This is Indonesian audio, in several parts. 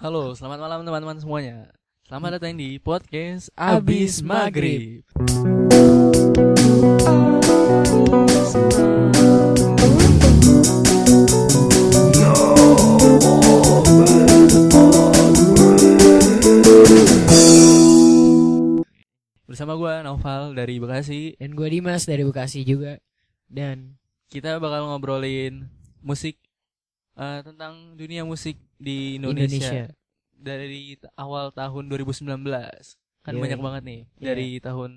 Halo, selamat malam teman-teman semuanya. Selamat datang di podcast Abis Maghrib. Bersama gua Noval dari Bekasi. Dan gue Dimas dari Bekasi juga. Dan Kita bakal ngobrolin musik eh, tentang dunia musik di Indonesia, Indonesia. dari awal tahun 2019. Kan Yoi. banyak banget nih Iya. dari tahun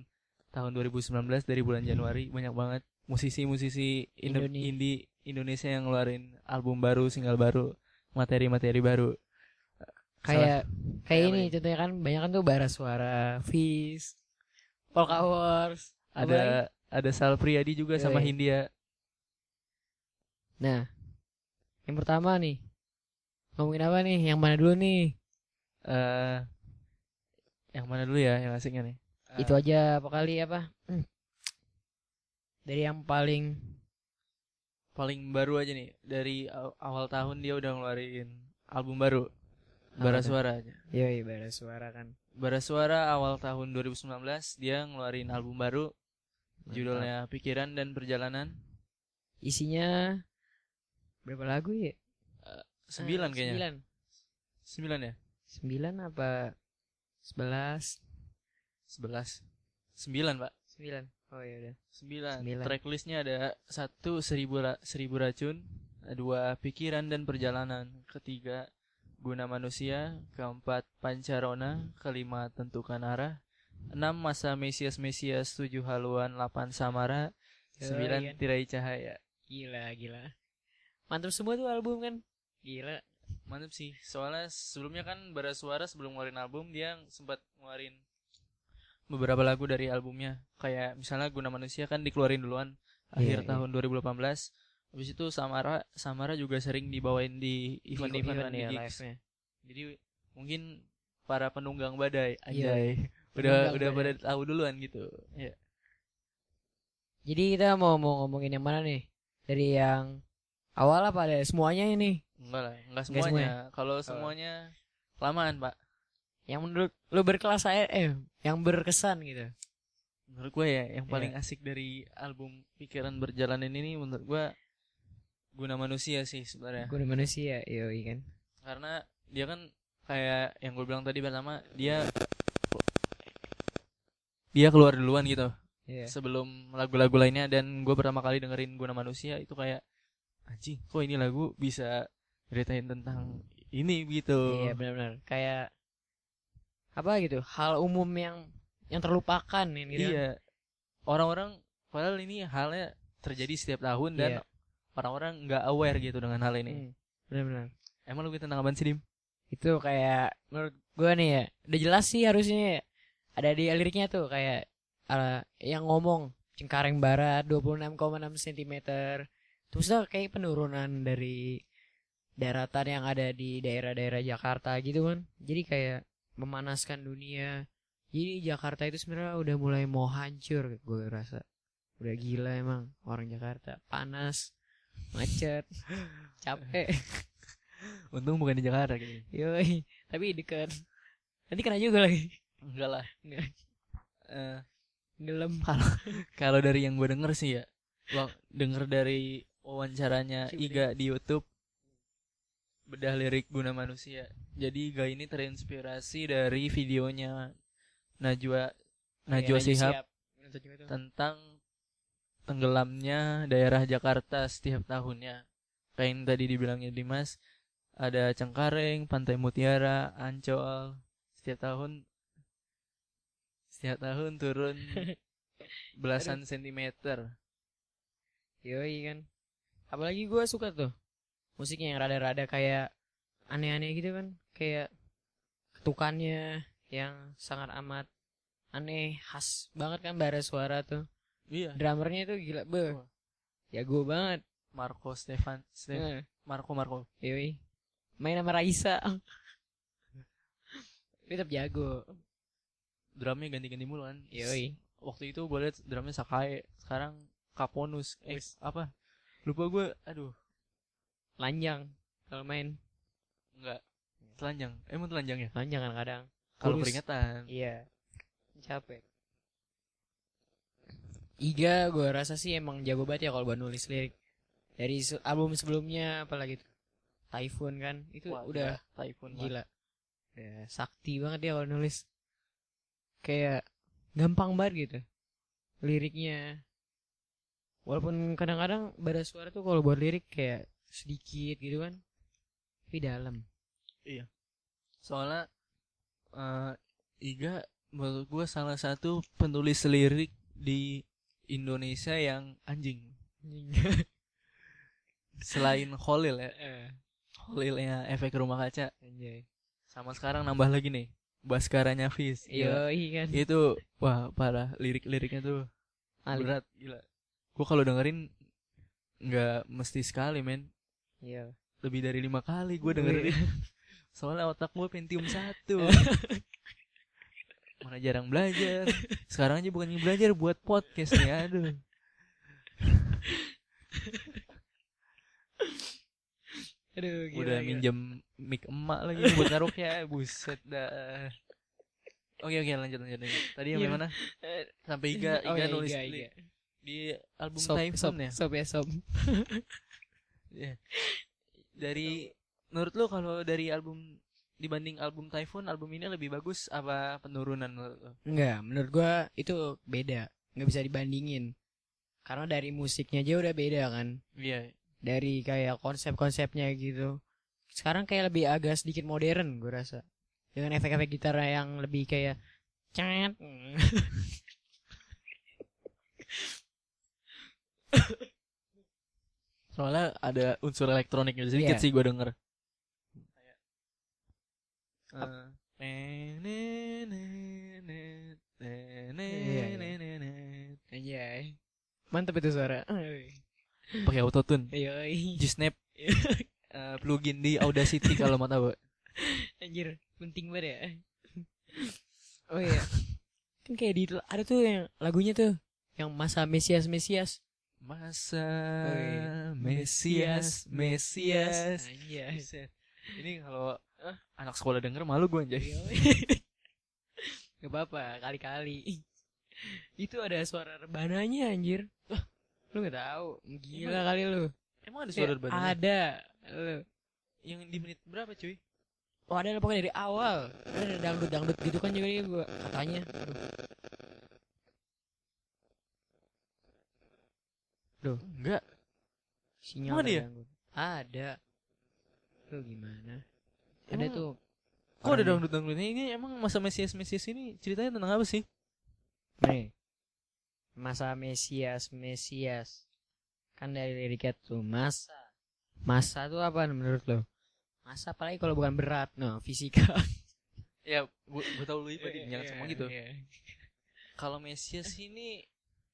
tahun 2019 dari bulan Januari banyak banget musisi-musisi Indo- Indone- indie Indonesia yang ngeluarin album baru, single baru, materi-materi baru. Kayak kayak Kayak ini apa contohnya kan banyak kan tuh bara suara, Fizz, Polka Wars. Ada ada Sal Priadi juga sama Yoi. Hindia. Nah, yang pertama nih ngomongin apa nih? Yang mana dulu nih? eh yang mana dulu ya yang asiknya nih? Eh, Itu aja apa kali apa? Hmm. Dari yang paling paling baru aja nih dari aw- awal tahun dia udah ngeluarin album baru Bara tuh? Suara aja. yoi bara suara kan. Bara Suara awal tahun 2019 dia ngeluarin album baru judulnya Pikiran dan Perjalanan Isinya berapa lagu ya? sembilan Eh, kayaknya Sembilan. sembilan ya Sembilan apa? Sebelas. sebelas sembilan pak Sembilan. Oh iya udah. sembilan Sembilan. tracklistnya ada satu seribu ra- seribu racun dua pikiran dan perjalanan ketiga guna manusia keempat pancarona kelima tentukan arah enam masa mesias mesias tujuh haluan delapan samara sembilan tirai cahaya Gila, gila. Mantap semua tuh album kan. Gila. mantep sih soalnya sebelumnya kan bara suara sebelum ngeluarin album dia sempat ngeluarin beberapa lagu dari albumnya kayak misalnya guna manusia kan dikeluarin duluan akhir Iya, iya. tahun 2018 habis itu Samara Samara juga sering dibawain di event-event di ya, live-nya. jadi mungkin para penunggang badai Iya, anjay udah Penunggang udah pada badai. tahu duluan gitu ya Jadi kita mau mau ngomongin yang mana nih? Dari yang awal apa ada semuanya ini? enggak lah enggak Enggak semuanya kalau semuanya kelamaan pak Yang menurut lu berkelas saya eh yang berkesan gitu. menurut gue ya yang Iya. paling asik dari album pikiran berjalanan ini menurut gue guna manusia sih sebenarnya Guna manusia, yoi kan. karena dia kan kayak yang gue bilang tadi pertama dia dia keluar duluan gitu Iya. sebelum lagu-lagu lainnya dan gue pertama kali dengerin guna manusia itu kayak anjing kok ini lagu bisa ceritain tentang ini gitu Iya benar-benar kayak apa gitu hal umum yang yang terlupakan ini gitu. kan. iya orang-orang padahal ini halnya terjadi setiap tahun dan Iya. orang-orang nggak aware gitu dengan hal ini Hmm, benar-benar. emang lu gitu tentang apaan sih dim Itu kayak menurut gua nih ya, udah jelas sih harusnya ya. ada di liriknya tuh kayak ala yang ngomong Cengkareng Barat 26,6 cm. Terus kayak penurunan dari daratan yang ada di daerah-daerah Jakarta gitu kan. Jadi kayak memanaskan dunia. Jadi Jakarta itu sebenarnya udah mulai mau hancur gue rasa. Udah gila emang orang Jakarta. Panas, macet, capek. untung bukan di Jakarta gitu Yoi, tapi dekat. Nanti kena juga lagi. enggak lah Enggak. Eh, Gelem. kalau dari yang gue denger sih ya wak- denger dari wawancaranya Coba Iga di YouTube. Bedah lirik guna manusia. Jadi Iga ini terinspirasi dari videonya Najwa Najwa Iya, Nonton juga tuh. tentang tenggelamnya daerah Jakarta setiap tahunnya. Kayak yang tadi dibilangnya Dimas ada Cengkareng Pantai Mutiara Ancol setiap tahun setiap tahun turun belasan sentimeter. Yoi kan. Apalagi gue suka tuh musiknya yang rada-rada kayak aneh-aneh gitu kan, kayak ketukannya yang sangat amat aneh, khas banget kan bara suara tuh. iya Drummernya tuh gila, be. Wah. Jago banget. Marco Stefan Stef, Eh, Marco Marco Yoi. Main sama Raisa. Tapi tetap jago. drumnya ganti-ganti mulu kan Yoi. waktu itu gue liat drumnya Sakae sekarang Kaponus eh Wis. apa lupa gue aduh Lanjang kalau main. enggak telanjang emang telanjang ya Telanjang kan kadang. kalau peringatan Iya. Capek. Iga gue rasa sih emang jago banget ya kalau buat nulis lirik. Dari se- album sebelumnya apalagi tuh. Typhoon kan. Itu Wah, udah gila. typhoon gila. Ya, sakti banget dia kalau nulis. Kayak gampang banget gitu. Liriknya. Walaupun kadang-kadang badas suara tuh kalau buat lirik kayak sedikit gitu kan. Tapi dalam. soalnya eh Iga menurut gue salah satu penulis lirik di Indonesia yang anjing selain Holil ya Eh, Holilnya efek rumah kaca Anjay. sama sekarang nambah lagi nih Baskaranya Fis. Yoi kan. itu wah parah lirik-liriknya tuh Alik. berat gila gue kalau dengerin nggak mesti sekali men Iya. lebih dari lima kali gue dengerin soalnya otak gue Pentium satu mana jarang belajar sekarang aja bukannya belajar buat podcast nih aduh Aduh, gila, udah gila. minjem mic emak lagi buat naruhnya buset dah oke oke lanjut lanjut, lanjut. tadi yang Iya. mana Eh, sampai Iga oh, Iga iya, nulis Iga, Iga. Di album Sop, Typhoon sop, ya sop ya, sop. Iya. dari menurut lo kalau dari album dibanding album Typhoon album ini lebih bagus apa penurunan menurut lo Enggak, menurut gua itu beda. Nggak bisa dibandingin. Karena dari musiknya aja udah beda kan. iya Dari kayak konsep-konsepnya gitu. Sekarang kayak lebih agak sedikit modern gua rasa. Dengan efek-efek gitar yang lebih kayak cet. Soalnya ada unsur elektroniknya sedikit Iya. sih gue denger Kayak, eh. Mantap itu suara. pakai autotune Yoi. G-Snap eh, plugin di Audacity kalau mau tahu Anjir, penting banget ya. oh iya. Kan kayak di ada tuh yang lagunya tuh yang masa Mesias Mesias. Masa iya. Mesias Mesias Anjay. Buset. ini kalau eh, anak sekolah denger malu gue anjay Gak apa-apa, kali-kali. Itu ada suara rebananya anjir. Wah, lu gak tahu. Gila Emang- kali lu. emang ada Eh, suara banyak Ada. Lu. yang di menit berapa cuy Oh ada pokoknya dari awal. Ada dangdut-dangdut gitu kan juga dia gua katanya. Aduh. Enggak Sinyal Emang ada ya? Ada. Lu gimana? Ada tuh. kok ada dangdut dangdutnya ini emang masa Mesias Mesias ini ceritanya tentang apa sih Nih. Masa Mesias Mesias. Kan dari liriknya tuh masa. Masa tuh apa menurut lo? Masa apalagi kalau bukan berat. No, fisika. ya gue tau lu ipa di jangan semua gitu Iya. kalau Mesias ini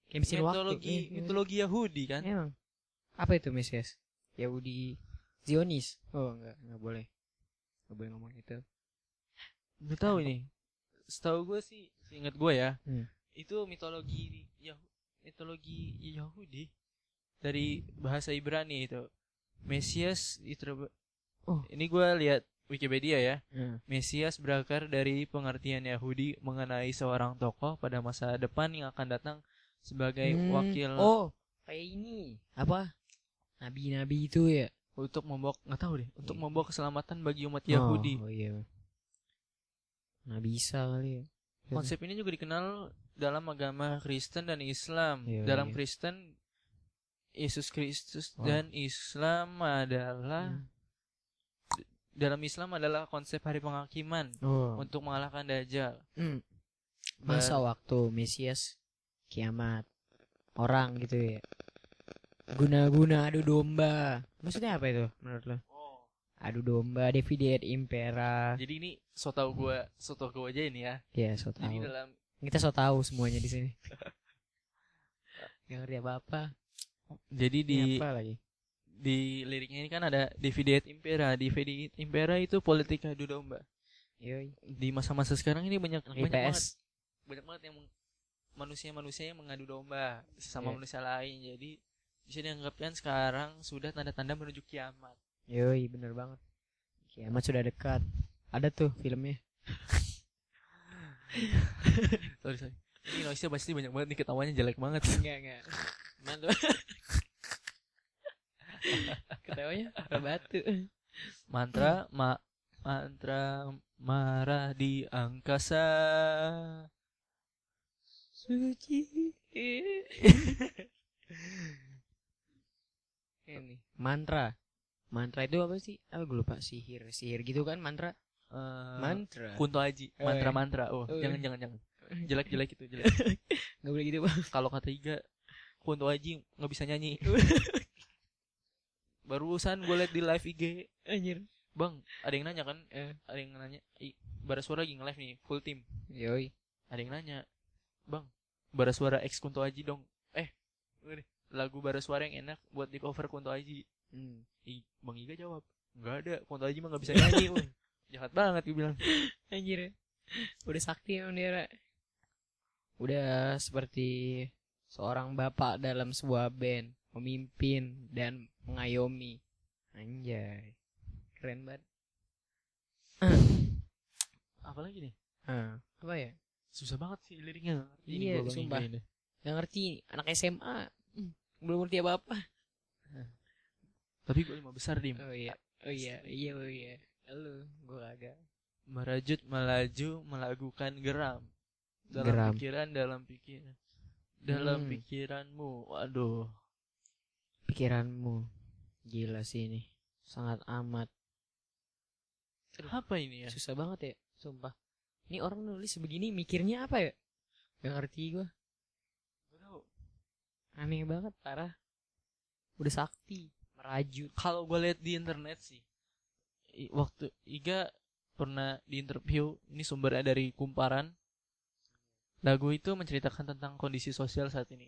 Kayak mesin waktu. mitologi Iya, mitologi Yahudi kan Emang. Apa itu Mesias? Yahudi Zionis. Oh, enggak, enggak boleh. Enggak boleh ngomong itu. Gue tahu ini. Setahu gue sih, ingat gue ya, Hmm. itu mitologi Yahu- mitologi Yahudi dari bahasa Ibrani itu. Mesias itu Oh. ini gue lihat Wikipedia ya. Hmm. Mesias berakar dari pengertian Yahudi mengenai seorang tokoh pada masa depan yang akan datang sebagai Hmm. wakil Oh, kayak ini. Apa? Nabi-nabi itu ya. untuk membawa nggak tahu deh, untuk Iya. membawa keselamatan bagi umat Yahudi. Oh, oh iya. Nggak bisa kali ya. Konsep ini juga dikenal dalam agama Kristen dan Islam. Iya, dalam iya. Kristen Yesus Kristus Wah. dan Islam adalah Hmm. dalam Islam adalah konsep hari penghakiman Oh. untuk mengalahkan dajjal. Hmm. Masa waktu Mesias kiamat orang gitu ya. Guna-guna adu domba. Maksudnya apa itu menurut lo? Adu domba, David Impera. Jadi ini so tau gue, so tau gue aja ini ya. Ya, so Jadi tahu. dalam Kita so tahu semuanya di sini. Gak ngerti apa-apa. jadi di Ini apa lagi? di liriknya ini kan ada David Impera. David Impera itu politik adu domba. Yoi. Di masa-masa sekarang ini banyak Anak banyak banget IPS. banyak banget yang manusia-manusia yang mengadu domba sesama Iya. manusia lain. Jadi bisa dianggapkan sekarang sudah tanda-tanda menuju kiamat. Yoi, bener banget. Kiamat sudah dekat. Ada tuh filmnya. sorry sorry ini noise-nya pasti banyak banget nih ketawanya jelek banget Enggak, enggak. Mantap. Ketawanya batu. mantra ma mantra marah di angkasa Suci. Ini mantra. Mantra itu apa sih? Ah, gue lupa sihir, sihir gitu kan mantra. Eh, Mantra. Kunto Aji mantra mantra oh, Oh, jangan jangan jangan jelek jelek itu jelek Gak boleh gitu bang. kalau kata Iga Kunto Aji nggak bisa nyanyi barusan gue liat di live IG Anjir. bang ada yang nanya kan Eh. ada yang nanya I, bara suara lagi nge-live nih full team Yoi. ada yang nanya bang bara suara X Kunto Aji dong eh lagu bara suara yang enak buat di cover Kunto Aji Hmm. I, bang Iga jawab nggak ada Kunto Aji mah nggak bisa nyanyi woy. jahat banget gue bilang Anjir. Udah sakti emang dia. Udah seperti seorang bapak dalam sebuah band, memimpin dan mengayomi. Anjay. Keren banget. apalagi nih Ah, apa ya? Susah banget sih liriknya Iya, gua Bang sumpah. Iga ini. Gak ngerti anak SMA. Hmm, Belum ngerti apa-apa. tapi gue lima besar dim Oh iya. Oh iya, iya, oh iya. Lu, gua kagak. merajut melaju melakukan geram dalam Geram. pikiran dalam pikiran dalam Hmm. pikiranmu waduh Pikiranmu gila sih ini. Sangat amat apa ini ya susah banget ya, sumpah. Ini orang nulis begini mikirnya apa ya? Gak ngerti tahu. Aneh banget, parah. Udah sakti, merajut. kalau gue lihat di internet sih waktu Iga pernah di interview ini sumbernya dari Kumparan lagu itu menceritakan tentang kondisi sosial saat ini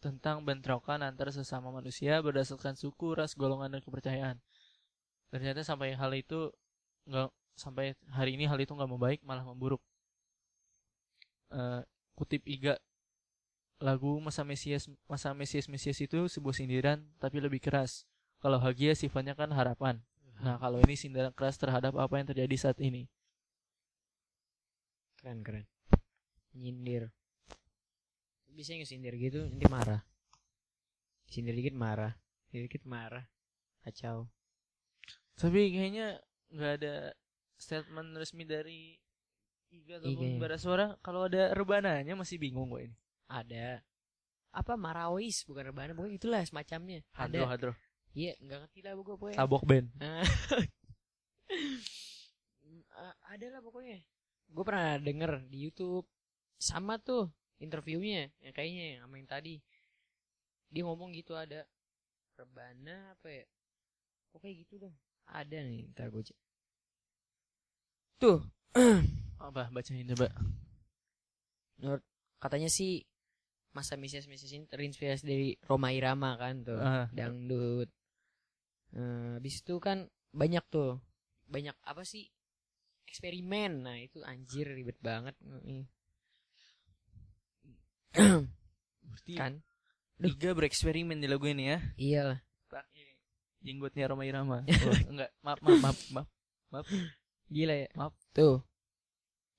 tentang bentrokan antar sesama manusia berdasarkan suku ras golongan dan kepercayaan ternyata sampai hal itu nggak sampai hari ini hal itu nggak membaik malah memburuk Eh, kutip Iga lagu masa Mesias masa Mesias Mesias itu sebuah sindiran tapi lebih keras kalau Hagia sifatnya kan harapan. Nah, kalau ini sindiran keras terhadap apa yang terjadi saat ini. Keren, keren. Nyindir. Bisa ngesindir gitu, nanti marah. Sindir dikit marah. Sindir dikit marah. Kacau. Tapi kayaknya nggak ada statement resmi dari Iga ataupun ya. Bara Suara. Kalau ada rebananya masih bingung gue ini. Ada. Apa Marawis bukan rebana pokoknya itulah semacamnya. Hadro, Ada. hadro. Iya, nggak ngerti lah gue pokoknya. Tabok band. Ah, ada lah pokoknya. Gue pernah denger di YouTube sama tuh interviewnya yang kayaknya yang sama yang tadi. Dia ngomong gitu ada rebana apa ya? Pokoknya gitu dong. Ada nih, ntar gue cek. Tuh, Apa bacain coba. menurut katanya sih masa Mesias Mesias ini terinspirasi dari Roma Irama kan tuh Ah. dangdut habis itu kan banyak tuh banyak apa sih eksperimen nah itu anjir ribet banget. Berarti kan Iga bereksperimen di lagu ini ya. iyalah jenggotnya Roma Irama. Oh, enggak, maaf, maaf, maaf, maaf. Gila ya. Maaf. tuh.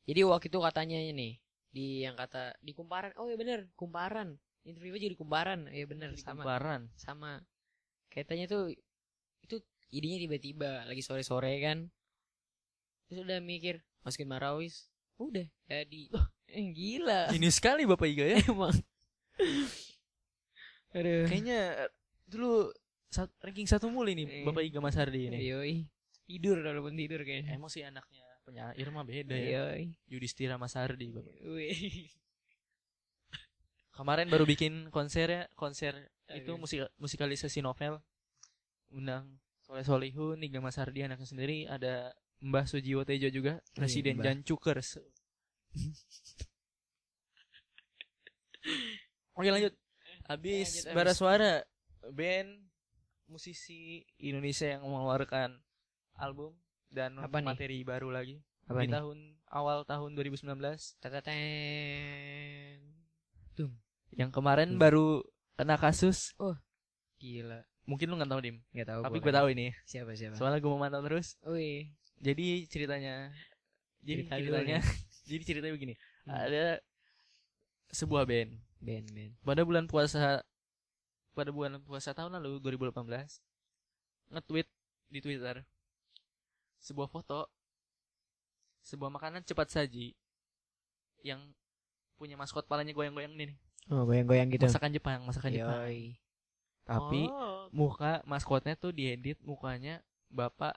Jadi waktu itu katanya ini di yang kata di kumparan. Oh ya bener kumparan. Interview aja di kumparan. Iya bener Di sama. Kumparan. sama. Kaitannya tuh itu idenya tiba-tiba lagi sore-sore kan. Terus udah mikir masukin marawis. Udah jadi. Eh, gila. Ini sekali Bapak Iga ya. emang. Aduh. Kayaknya eh, dulu sat- ranking satu mulu nih Iya. Bapak Iga Mas Hardi ini. yoi tidur walaupun tidur kayaknya Emang sih anaknya penyair mah beda ya. yoi Yudhistira Mas Hardi Bapak. Wih. Kemarin baru bikin konser ya, konser itu musik musikalisasi novel. Undang Soleh Solihun, Iga Mas Hardi anaknya sendiri, ada Mbah Sujiwo Tejo juga, Presiden Mbah. Jan Cukers. Oke lanjut. Habis Lanjut, Bara. Suara, band musisi Indonesia yang mengeluarkan album dan Apa nih? materi baru lagi. Apa di nih? tahun awal tahun 2019 Tetaten. yang kemarin Hmm. baru kena kasus. Gila. Mungkin lu nggak tahu dim. Nggak tahu tapi gue tahu ini. Siapa siapa? Soalnya gue memantau terus. Wih, Jadi ceritanya jadi Cerita ceritanya jadi ceritanya begini. Hmm. Ada sebuah band. Ben Ben. pada bulan puasa pada bulan puasa tahun lalu 2018 nge-tweet di Twitter sebuah foto sebuah makanan cepat saji yang punya maskot palanya goyang-goyang nih nih. Oh goyang-goyang gitu. masakan Jepang masakan Jepang Yoi. tapi Oh. muka maskotnya tuh diedit mukanya bapak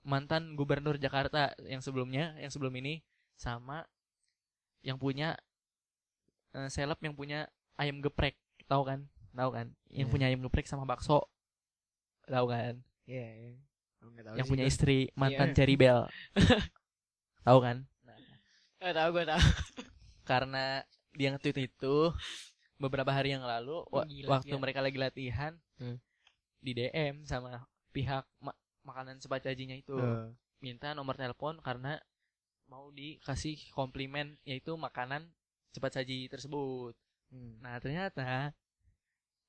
mantan gubernur Jakarta yang sebelumnya yang sebelum ini sama yang punya eh, seleb yang punya ayam geprek tahu kan tahu kan yang Iya. punya ayam geprek sama bakso tahu kan Iya. nggak tahu yang punya istri mantan Iya. Cherry Bell tahu kan Eh, tahu gue tahu. karena dia nge-tweet itu beberapa hari yang lalu wa- Gila, waktu gila. mereka lagi latihan Hmm. di DM sama pihak ma- makanan cepat sajinya itu Oh. minta nomor telepon karena mau dikasih komplimen yaitu makanan cepat saji tersebut. Hmm. Nah ternyata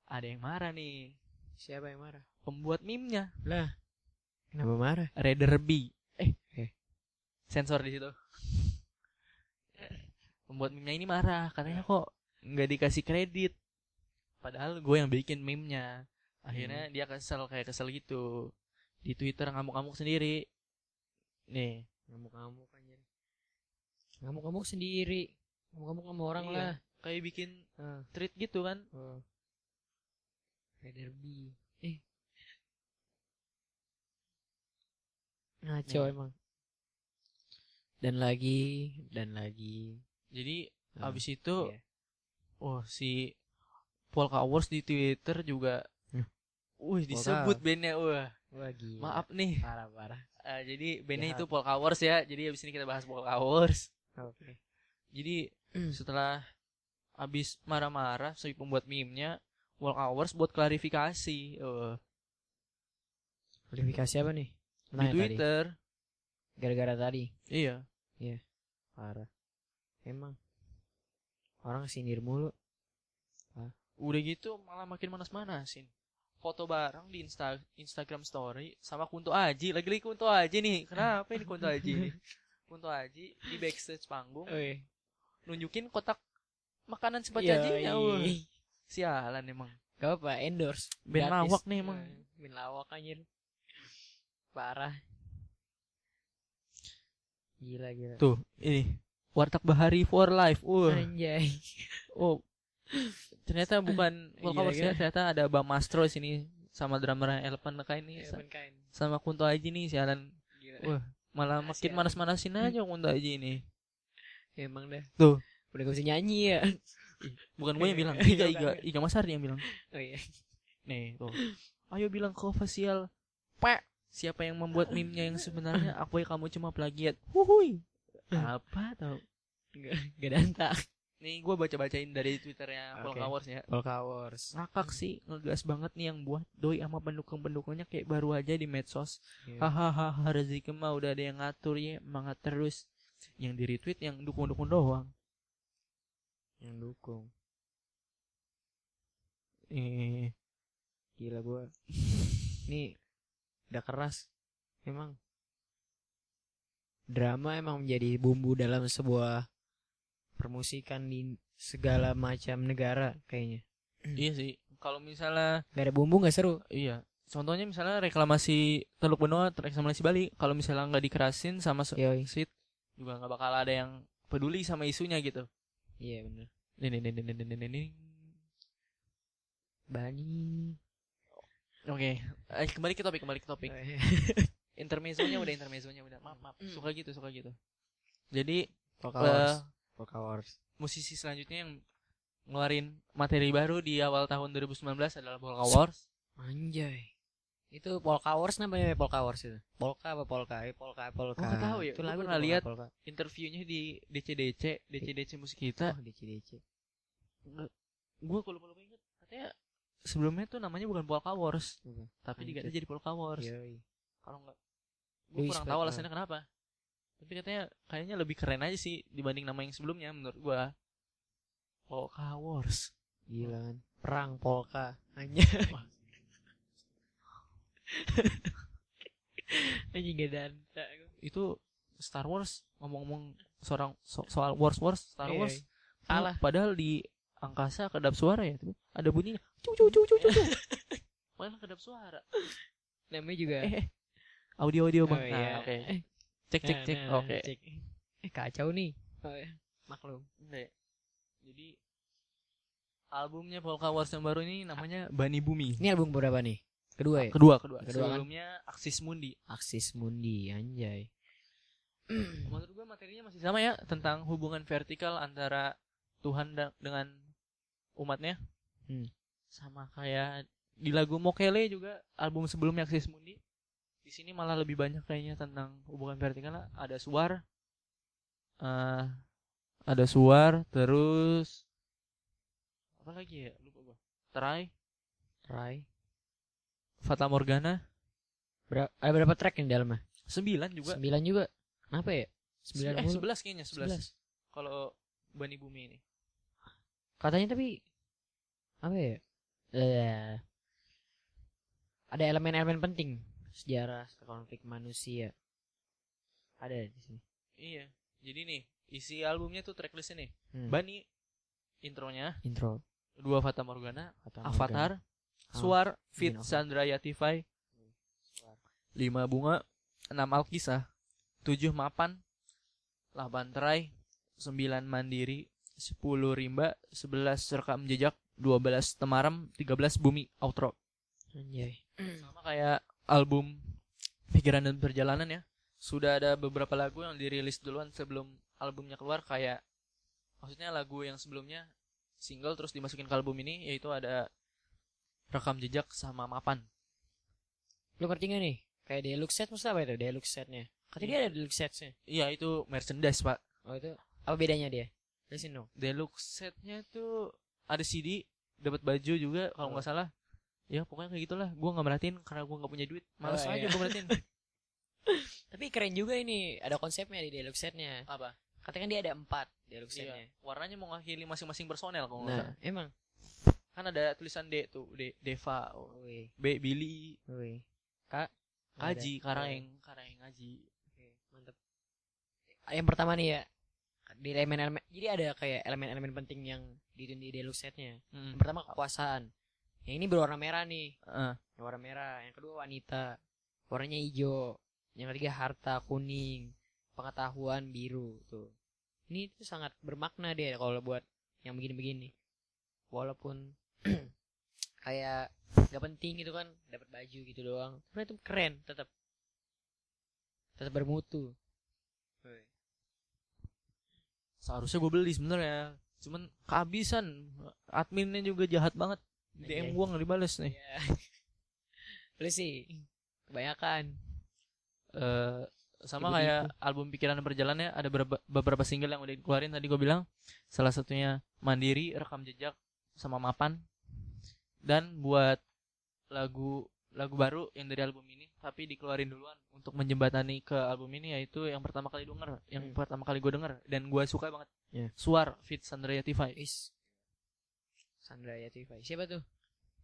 ada yang marah nih Siapa yang marah? pembuat meme-nya Lah. Kenapa marah? Raider B. Eh, Eh. sensor di situ. Pembuat meme-nya ini marah katanya kok nggak dikasih kredit. Padahal gue yang bikin meme-nya. Akhirnya dia kesel kayak kesel gitu. Di Twitter ngamuk-ngamuk sendiri. Nih, Ngamuk-ngamuk anjir. Ngamuk-ngamuk sendiri. Ngamuk-ngamuk sama orang Iya. lah. kayak bikin Ah. tweet gitu kan. Oh. Raider B. Eh. Ngaco Nih. emang. Dan lagi, dan lagi. Jadi Ah, abis itu iya. oh si Polka Wars di Twitter juga Hmm. Wih disebut bandnya wah Wah gila. maaf nih Parah parah. Eh, jadi bandnya itu Polka Wars ya jadi abis ini kita bahas Polka Wars Oke. jadi Hmm. setelah abis marah-marah si pembuat meme-nya Polka Wars buat klarifikasi eh, Kualifikasi apa nih? Di Nah, tadi. Twitter Gara-gara tadi. iya Parah. Emang. Orang sindir mulu. udah gitu malah makin manas-manasin foto bareng di Insta Instagram story sama Kunto Aji lagi-lagi Kunto Aji nih kenapa ini Kunto Aji nih Kunto Aji di backstage panggung Oi. nunjukin kotak makanan sajinya wah. sialan emang Gak apa endorse. Gratis. lawak nih emang Eh, Band lawak anjir. Parah. Gila gila. tuh ini Warteg Bahari for life wah Anjay. oh ternyata bukan Volka Wars ya Gila-gila. ternyata ada Bang Mastro sini sama drummer Elephant Neka ini sa- Kain. sama Kunto Aji nih sialan Gila. Wah, malah makin Sialan. manas-manasin aja Kunto Aji ini Emang dah. Tuh. Udah gak bisa nyanyi ya. bukan gue yang bilang Iga. Iga Iga Masardi yang bilang Oh iya. nih tuh ayo bilang ke official pak siapa yang membuat meme-nya yang sebenarnya aku ya kamu cuma plagiat huhui apa tau Gak, gak danta. nih gue baca-bacain dari twitternya Wars ya Polka Wars. ngakak sih ngegas banget nih yang buat doi sama pendukung-pendukungnya kayak baru aja di medsos Iya. hahaha rezeki mah udah ada yang ngatur ya semangat terus yang di retweet yang dukung-dukung doang Yang dukung. eh Gila gua. Ini udah keras. Emang. Drama emang menjadi bumbu dalam sebuah permusikan di segala macam negara kayaknya. iya sih kalau misalnya Gak ada bumbu gak seru. Iya. Contohnya misalnya reklamasi Teluk Benoa, reklamasi Bali, kalau misalnya nggak dikerasin sama Yoi. sit juga nggak bakal ada yang peduli sama isunya gitu. Iya nih nih nih nih, nih, nih. Bani. Oke, eh, kembali ke topik, kembali ke topik. Intermezzonya udah intermezzonya udah. Maaf, maaf. Mm. Suka gitu, suka gitu. Jadi Polka eh, Wars. Polka Wars. musisi selanjutnya yang ngeluarin materi baru di awal tahun 2019 adalah Polka Wars. Anjay. Itu Polka Wars namanya Polka Wars itu. Polka apa Polka? Eh, Polka Polka. Nggak tahu ya. Itu lagu pernah lihat. Interviewnya di DCDC, DCDC musik kita. Oh, DC DC. gue kalau lupa inget katanya sebelumnya tuh namanya bukan Polka Wars tapi diganti jadi Polka Wars kalau nggak gue kurang tahu lah. alasannya kenapa tapi katanya kayaknya lebih keren aja sih dibanding nama yang sebelumnya menurut gue Polka Wars Gila kan. Perang polka. Anjay. Anjing gak dan. itu Star Wars ngomong-ngomong seorang so- soal Wars Wars Star Iya, Wars Salah. padahal di angkasa kedap suara ya tuh ada bunyinya cu cu cu cu cu cu. padahal kedap suara Namanya juga. eh, eh. audio audio Oh, bang nah, iya. oke Eh, cek cek nah, cek nah, oke cek. Eh kacau nih. Oh, ya. Maklum. Oke. jadi albumnya Polka Wars yang baru ini namanya Bani Bumi Ini album berapa nih? Kedua ya? kedua kedua, Kedua kan? sebelumnya Axis Mundi Axis Mundi anjay. menurut gua materinya masih sama ya tentang hubungan vertikal antara Tuhan dengan umatnya Hmm. sama kayak di lagu Mokele juga album sebelumnya Axis Mundi di sini malah lebih banyak kayaknya tentang hubungan vertikal ada suar eh ada suar terus apa lagi ya lupa gua Try Try. Fata Morgana Ber- ada berapa track yang di dalamnya? sembilan juga Sembilan juga. Kenapa ya? Sembilan eh, sebelas kayaknya sebelas Sebelas. kalau Bani Bumi ini Katanya tapi apa ya? Eh, ada elemen-elemen penting sejarah konflik manusia. Ada di sini. Iya. Jadi nih, isi albumnya tuh tracklistnya nih. Hmm. Bani intronya, Intro. dua Fata Morgana, Fata Avatar, Oh, Suar, Fit. Sandra Yatify, lima bunga, enam Alkisah, tujuh Mapan, delapan Terai, sembilan Mandiri, sepuluh Rimba, sebelas Rekam Jejak, dua belas Temaram, tiga belas Bumi Outro. Anjay. Sama kayak album Pikiran dan Perjalanan ya. Sudah ada beberapa lagu yang dirilis duluan sebelum albumnya keluar kayak maksudnya lagu yang sebelumnya single terus dimasukin ke album ini yaitu ada Rekam Jejak sama Mapan. Lu ngerti gak nih? Kayak deluxe set maksudnya apa itu? Deluxe setnya. Katanya dia ada deluxe setnya. Iya itu merchandise pak. Oh itu apa bedanya dia? Jelasin dong. Deluxe setnya tuh ada CD, dapat baju juga kalau Oh. nggak salah. Ya pokoknya kayak gitulah. Gua nggak merhatiin karena gua nggak punya duit. Males Oh, aja iya. gua merhatiin. Tapi keren juga ini. Ada konsepnya di deluxe setnya. Apa? Katanya dia ada empat deluxe Iya. setnya. Warnanya mewakili masing-masing personel kalau nggak Nah, salah. emang. Kan ada tulisan D tuh, D Deva, Wih, B Billy. Kaji, Nggak ada. Karaeng, Karaeng Kaji. Oke, mantep. Yang pertama nih ya. Di elemen-elemen jadi ada kayak elemen-elemen penting yang di di deluxe setnya. Hmm. Yang pertama kekuasaan. Yang ini berwarna merah nih. Heeh. Yang warna merah. Yang kedua wanita. Warnanya hijau. Yang ketiga harta kuning. Pengetahuan biru tuh. Ini tuh sangat bermakna dia kalau buat yang begini-begini. Walaupun kayak nggak penting gitu kan dapat baju gitu doang. Tapi itu keren tetap. Tetap bermutu. Seharusnya gue beli sebenarnya. Cuman kehabisan. Adminnya juga jahat banget. DM Anjay. gua nggak dibales nih. Iya. Lu sih kebanyakan. Eh sama Tiba-tiba. kayak album Pikiran dan Perjalanannya ada beberapa, beberapa single yang udah dikeluarin tadi gue bilang. Salah satunya Mandiri, Rekam Jejak, sama Mapan. Dan buat lagu lagu baru yang dari album ini tapi dikeluarin duluan untuk menjembatani ke album ini yaitu yang pertama kali denger yang Hmm. pertama kali gue denger dan gue suka banget Iya. Suar Fit Sandra Yatify Is. Sandra Yatify. Siapa tuh?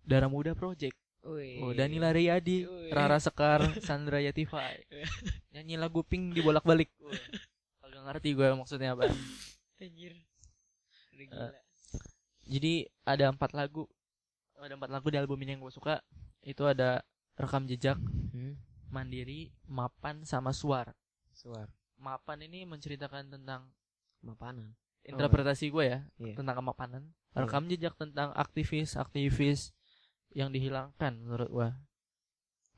Darah Muda Project Wih. oh Danila Riyadi Wih. Rara Sekar Sandra Yatify nyanyi lagu Pink dibolak-balik Wah, kagak ngerti gue maksudnya apa Anjir. Gila. jadi ada empat lagu ada empat lagu di album ini yang gue suka itu ada rekam jejak Hmm. mandiri mapan sama suar Suar. mapan ini menceritakan tentang Mapanan. interpretasi gue ya Iya. tentang kemapanan Iya. rekam jejak tentang aktivis aktivis yang dihilangkan menurut gue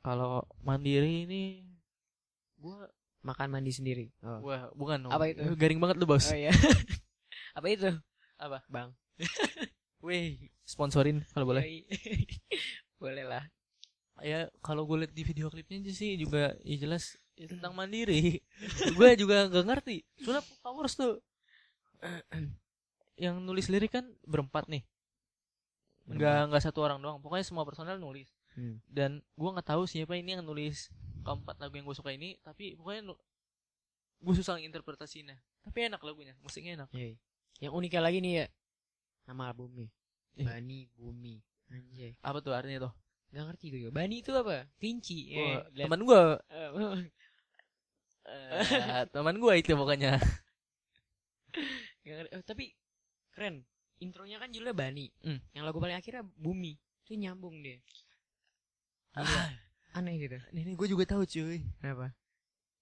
kalau mandiri ini gue Makan mandi sendiri. Oh. wah bukan Apa itu? garing banget lu bos Oh iya. Apa itu? Apa? Bang. Weh, sponsorin kalau boleh. Boleh lah. Ya kalau gue liat di video klipnya aja sih juga ya jelas ya tentang mandiri. gue juga gak ngerti. Soalnya Powers tuh yang nulis lirik kan berempat nih. Nggak nggak satu orang doang. Pokoknya semua personel nulis. Hmm. Dan gue nggak tahu siapa ini yang nulis keempat lagu yang gue suka ini. Tapi pokoknya gue susah interpretasinya. Tapi enak lagunya, musiknya enak. Yoi. Yang uniknya lagi nih ya. Nama albumnya. Iya. Bani Bumi. Anjay. Apa tuh artinya tuh? Gak ngerti gue juga. Bani itu apa? Kelinci. Wah, Eh, teman gua eh, eh, teman gua itu pokoknya Gak ngerti. Eh, tapi keren. Intronya kan judulnya Bani. Hmm. Yang lagu paling akhirnya Bumi. Itu nyambung dia. Gila. ah, Aneh gitu. ini gue juga tahu cuy Kenapa?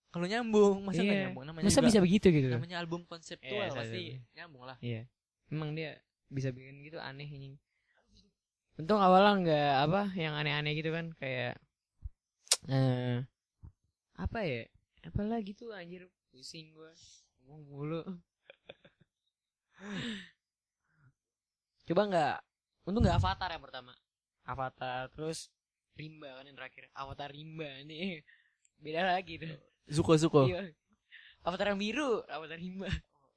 kalau nyambung masa nggak Iya. nyambung namanya Masa juga- bisa begitu gitu? namanya album konseptual Iya, pasti iya, iya. nyambung lah Iya. Emang dia bisa bikin gitu aneh ini. Untung awalnya nggak apa yang aneh-aneh gitu kan kayak eh apa ya? Apa lagi tuh anjir pusing gua ngomong mulu. Coba nggak? Untung nggak Avatar yang pertama. Avatar terus Rimba kan yang terakhir. Avatar Rimba nih. Beda lagi tuh. Zuko Zuko Iya. Avatar yang biru, Avatar Rimba.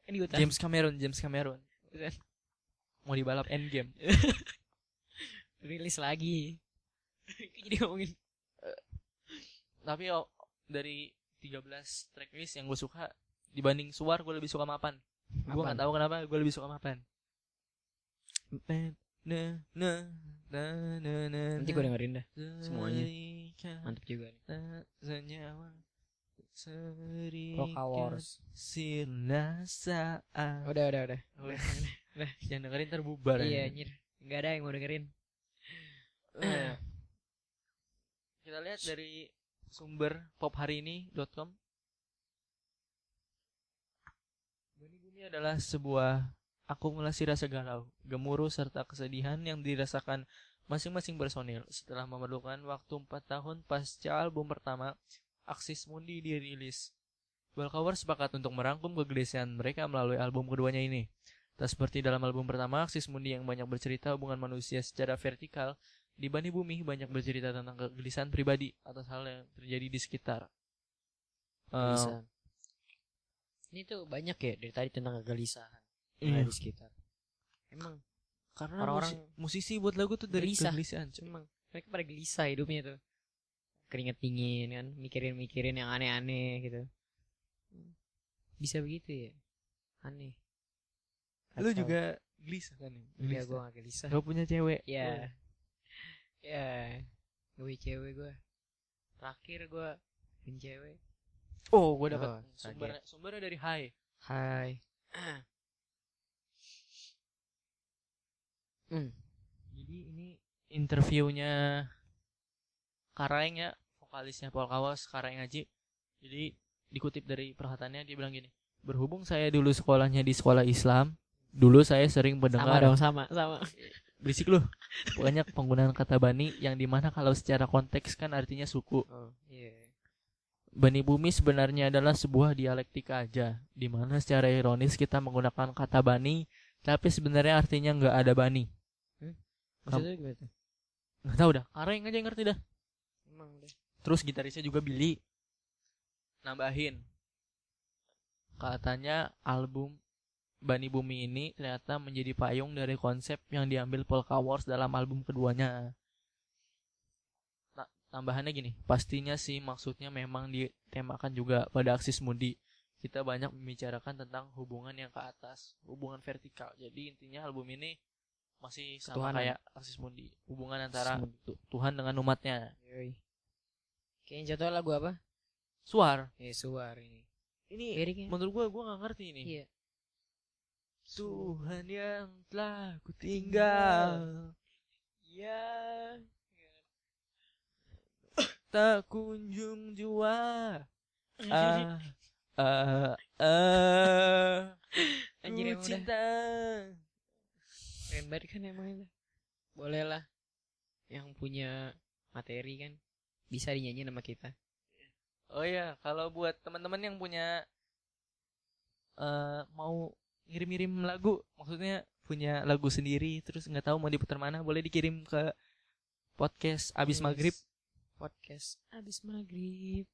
Kan di hutan. James Cameron James Cameron mau dibalap Endgame rilis lagi. Jadi ngomongin. Tapi oh, dari 13 tracklist yang gue suka dibanding Suar gue lebih suka Mapan. Gue nggak tahu kenapa gue lebih suka Mapan. Nah nah nah nah nah nanti gue dengerin dah semuanya. Mantep juga nih. Roka Wars Sirna saat udah udah udah. Udah, Jangan dengerin ntar bubar iya ya. anjir. Nggak ada yang mau dengerin Eh, Kita lihat dari sumber popharini.com Bumi Bumi adalah sebuah akumulasi rasa galau, gemuruh serta kesedihan yang dirasakan masing-masing personil setelah memerlukan waktu 4 tahun pasca album pertama Axis Mundi dirilis. Wellcover sepakat untuk merangkum kegelisahan mereka melalui album keduanya ini. Tak seperti dalam album pertama, Axis Mundi yang banyak bercerita hubungan manusia secara vertikal, di Bani Bumi banyak bercerita tentang kegelisahan pribadi atas hal yang terjadi di sekitar. Bisa. ini tuh banyak ya dari tadi tentang kegelisahan iya. di sekitar emang Karena Orang-orang musi- musisi buat lagu tuh dari gelisah. kegelisahan. emang mereka pada gelisah hidupnya tuh keringet dingin kan mikirin-mikirin yang aneh-aneh gitu bisa begitu ya aneh Lu Kacau. juga gelisah kan? ya? Iya Gelisah. gue gak gelisah Gak punya cewek. Ya Ya Gue cewek gue Terakhir gue Punya cewek. Oh, gue dapat Oh, sumbernya, sumbernya dari Hai. Hai. Hmm. Jadi ini interviewnya Karaeng ya, vokalisnya Paul Kawas, Karaeng Haji. Jadi dikutip dari perhataannya dia bilang gini, berhubung saya dulu sekolahnya di sekolah Islam, dulu saya sering Sama mendengar dong sama Sama berisik lu. Banyak penggunaan kata bani yang di mana kalau secara konteks kan artinya suku. Oh iya Bani bumi sebenarnya adalah sebuah dialektika aja, di mana secara ironis kita menggunakan kata bani, tapi sebenarnya artinya nggak ada bani. Maksudnya gimana tuh? Nggak tahu dah, Karaeng aja yang ngerti dah. Emang deh Terus gitarisnya juga Billy nambahin katanya album Bani Bumi ini ternyata menjadi payung dari konsep yang diambil Polka Wars dalam album keduanya. Ta- tambahannya gini, pastinya sih maksudnya memang ditemakan juga pada Aksis Mundi. Kita banyak membicarakan tentang hubungan yang ke atas, hubungan vertikal. Jadi intinya album ini masih sama Ketuhanan. kayak Aksis Mundi, hubungan antara Tuhan dengan umatnya. Yoi Kayaknya jatuh lagu apa? Suar, Eh suar ini ini Liriknya menurut gua gua nggak ngerti ini Iya Tuhan yang telah ku tinggal Iya tak kunjung jua. ah ah ah. Anjir emang udah. Cinta Keren kan emang itu. Boleh lah. Yang punya materi kan. Bisa dinyanyi sama kita. Oh ya kalau buat teman-teman yang punya eh mau ngirim-ngirim lagu. Maksudnya punya lagu sendiri terus nggak tahu mau diputar mana boleh dikirim ke podcast abis Yes. maghrib. Podcast Abis maghrib.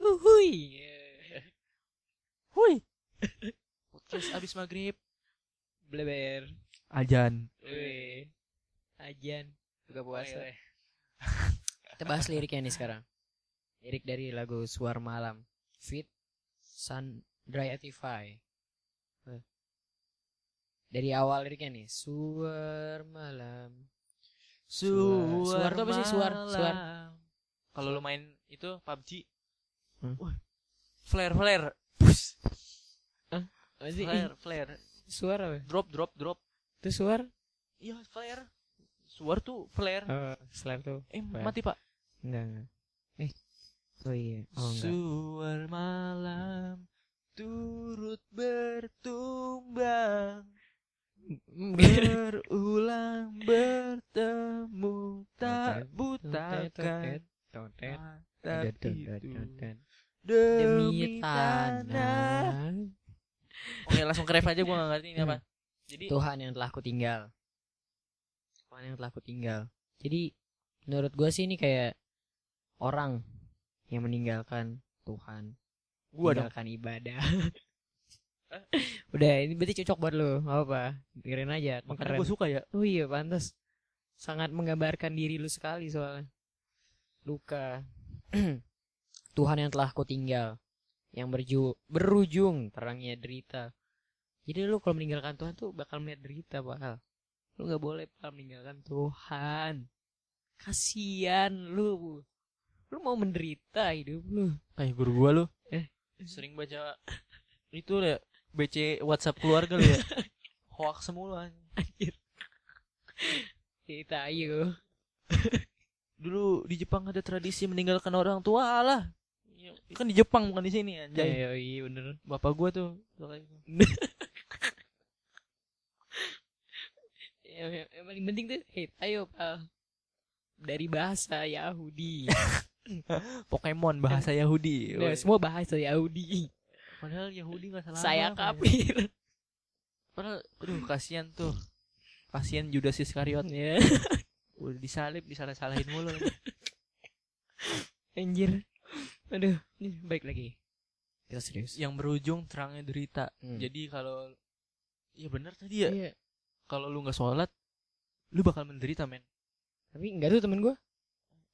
Uhuy. Hui. Podcast abis maghrib. Bleber. Ajan. Weh. Ajan. Buka puasa. Kita bahas liriknya nih sekarang. Lirik dari lagu Suar Malam. Fit Sun Dry Atify Dari awal liriknya nih Suar malam Suar. Suar tuh apa sih? Suar. Suar. Kalau lu main itu PUBG. Hmm. Wah. Flare flare. Pus. Apa sih? Flare flare. Suar apa? Drop drop drop. Itu suar? Iya, flare. Suar tuh flare. Oh, slap tuh. Eh, flare. mati, Pak. Enggak, enggak. Eh. Oh iya. Oh enggak. Suar malam turut bertumbang berulang bertemu tak butakan mata itu demi Demi tanah. Oke langsung ke ref aja gue gak ngerti ini apa. Jadi Tuhan yang telah kutinggal. Tuhan yang telah kutinggal. Jadi menurut gue sih ini kayak orang yang meninggalkan Tuhan, gue dong. meninggalkan ibadah. Udah, ini berarti cocok buat lo, nggak apa-apa. Dengerin aja, Makanya gue suka ya. Oh iya, pantas. Sangat menggambarkan diri lu sekali soalnya. Luka. Tuhan yang telah kutinggal. Yang berju berujung terangnya derita. Jadi lu kalau meninggalkan Tuhan tuh bakal melihat derita bakal. Lu nggak boleh bakal meninggalkan Tuhan. Kasian lu. Lu mau menderita hidup lu. Kayak guru gue lu. Eh. Sering baca itu ya BC WhatsApp keluarga lu ya. Hoax semula. Cerita ayo. Dulu di Jepang ada tradisi meninggalkan orang tua lah. Kan di Jepang bukan di sini anjay. Iya, iya bener. Bapak gua tuh yang, yang- yang paling penting tuh hit ayo pal dari bahasa Yahudi Pokemon bahasa Yahudi. Nah, semua bahasa Yahudi Padahal Yahudi nggak salah. saya apa-apa, kafir ya. Padahal, aduh kasihan tuh. Kasihan Judas Iskariot. ya Udah disalib, disalah-salahin mulu. anjir aduh ini baik lagi kita serius Yang berujung terangnya derita. Hmm. Jadi kalau ya benar tadi ya. Iya. Kalau lu nggak sholat, lu bakal menderita men. tapi enggak tuh temen gue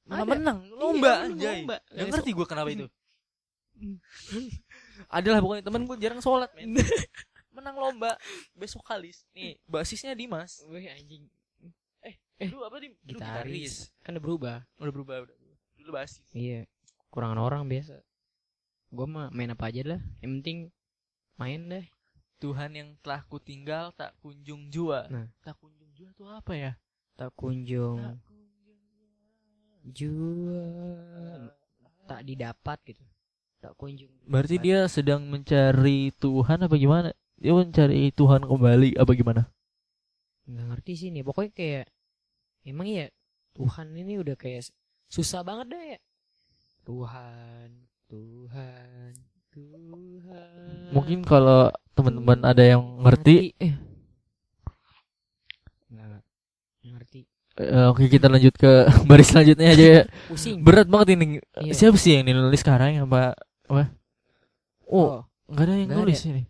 Malah menang, lomba Iya, anjay. lomba. Gak Eh, ngerti gue kenapa itu. Adalah pokoknya temen gue jarang sholat men. Menang lomba besok kalis. Nih basisnya Dimas. Wih anjing Eh, lu apa dim? Lu gitaris kan udah berubah Udah berubah udah. Dulu basis. iya kurangan orang biasa gue mah main apa aja lah yang penting main deh Tuhan yang telah kutinggal tak kunjung jua. Nah. Tak kunjung jua tuh apa ya? tak kunjung Tak kunjung jua tak didapat gitu tak kunjung Berarti didapat. dia sedang mencari Tuhan apa gimana? Dia mencari Tuhan kembali apa gimana? nggak ngerti sih nih pokoknya kayak emang ya Tuhan ini udah kayak susah banget dah ya Tuhan Tuhan Tuhan Mungkin kalau teman-teman ada yang ngerti, eh nggak nggak ngerti eh, oke kita lanjut ke baris selanjutnya aja ya. pusing Berat banget ini. Iya. Siapa sih yang nulis sekarang ya, Pak? Apa? Oh, oh. nggak ada yang nggak nulis ini.